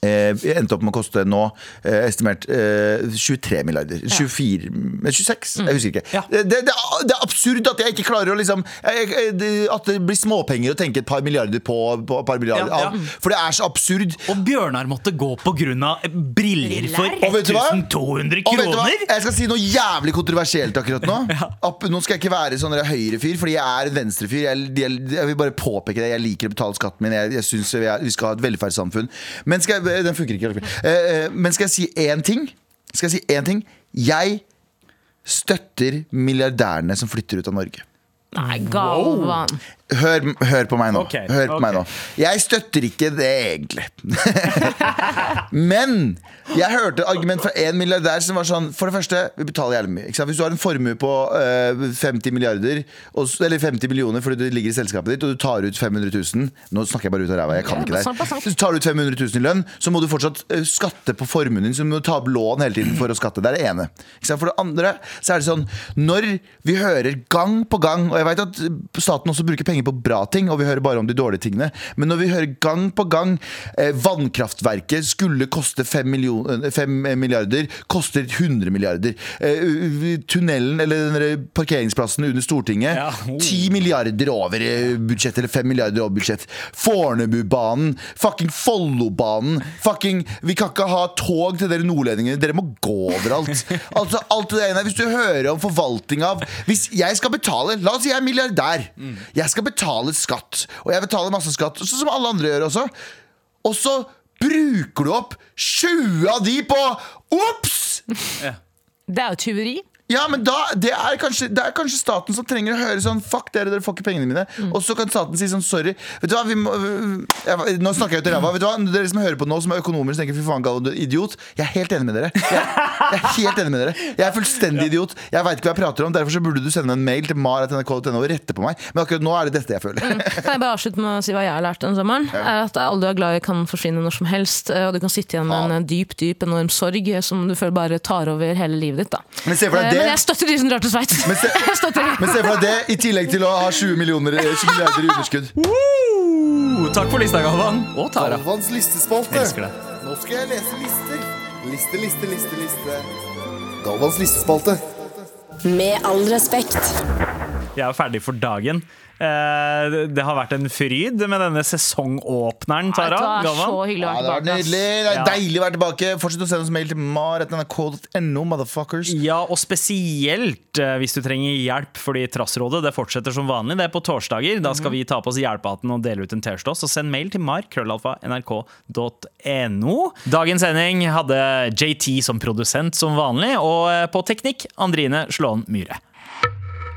Eh, endte opp med å koste nå eh, estimert eh, 23 milliarder. 24 eh, 26? Jeg husker ikke. Ja. Det, det, det er absurd at jeg ikke klarer å liksom jeg, jeg, det- At det blir småpenger å tenke et par milliarder på, på et par milliarder Ja, ja. av. For det er så absurd. Og Bjørnar måtte gå på grunn av briller for Og vet 1200 Og vet du hva? kroner! Jeg skal si noe jævlig kontroversielt akkurat nå. (laughs) Nå skal jeg ikke være sånn høyrefyr, fordi jeg er en venstrefyr. Jeg, jeg, jeg vil bare påpeke det. Jeg liker å betale skatten min. Jeg, jeg synes vi, vi skal ha et velferdssamfunn. Men skal jeg, den funker ikke. Eh, eh, Men skal jeg si én ting? Skal jeg si én ting? Jeg støtter milliardærene som flytter ut av Norge. Nei, Galvan. Hør, hør på meg nå. Okay, hør på okay. meg nå Jeg støtter ikke det, egentlig. (laughs) Men jeg hørte et argument fra en milliardær som var sånn For det første, vi betaler jævlig mye. Ikke sant? Hvis du har en formue på øh, 50 milliarder og, Eller 50 millioner fordi du ligger i selskapet ditt, og du tar ut 500 000 Nå snakker jeg bare ut av ræva, jeg kan Ja, ikke det. sant. Hvis du tar ut 500 000 i lønn, så må du fortsatt eh, skatte på formuen din. Så du må ta opp lån hele tiden for å skatte. Det er det ene. Ikke sant? For det andre så er det sånn Når vi hører gang på gang Og jeg vet at staten også bruker penger på bra ting, og vi hører bare om de dårlige tingene, men når vi hører gang på gang eh, vannkraftverket skulle koste 5, milliarder, koster 100 milliarder. Eh, tunnelen, eller den parkeringsplassen under Stortinget, Ja. 10 milliarder over eh, budsjett, eller 5 milliarder over budsjett. Fornebubanen, fucking Follobanen, fucking Vi kan ikke ha tog til dere nordlendingene, dere må gå overalt. (laughs) Altså, alt det ene, Hvis du hører om forvaltning av Hvis jeg skal betale La oss si jeg er milliardær. Jeg skal betale skatt, og jeg betaler masse skatt, sånn som alle andre gjør også. Og så bruker du opp 20 av de på Ops! Det er jo tyveri. Ja, men da, det, er kanskje, det er kanskje staten som trenger å høre sånn Fuck dere, dere får ikke pengene mine. Og så kan staten si sånn sorry. Vet du hva, vi må, jeg, Nå snakker jeg ut i ræva. Vet du hva, Dere som hører på nå, som er økonomer som tenker fy faen, gal du er idiot. Jeg er helt enig med dere. Jeg, jeg er helt enig med dere Jeg er fullstendig idiot. Jeg veit ikke hva jeg prater om. Derfor så burde du sende en mail til mar.nrk.no og rette på meg. Men akkurat nå er det dette jeg føler. Kan jeg bare avslutte med å si hva jeg har lært denne sommeren? Er at Alle du er glad i, kan forsvinne når som helst. eh, Og du kan sitte igjen med en dyp, dyp, enorm sorg eh, som du føler bare tar over hele livet ditt. da Men se for deg det. Men jeg støtter de som drar til Sveits. Men se-. (laughs) Men se for deg det, i tillegg til å ha 20 millioner, 20 milliarder i underskudd. Uh, takk for lista, Galvan. Og Tara. Galvans listespalte. Elsker det. Nå skal jeg lese lister. Liste, liste, liste, liste. Galvans listespalte. Med all respekt. Jeg er ferdig for dagen. Eh, det- det har vært en fryd med denne sesongåpneren, Tara. hva, Galvan. så hyggelig å Ja, være det var tilbake. ass. nydelig. Det er deilig å være tilbake. Fortsett å sende oss mail til mar.nrk.no, motherfuckers. Ja, og spesielt eh, hvis du trenger hjelp, fordi Trassrådet det fortsetter som vanlig. Det er på torsdager. Da skal vi ta på oss hjelpehatten og dele ut en T-skjorte. Så send mail til mar.nrk.no. Dagens sending hadde JT som produsent som vanlig, og eh, på teknikk Andrine Slåen Myhre.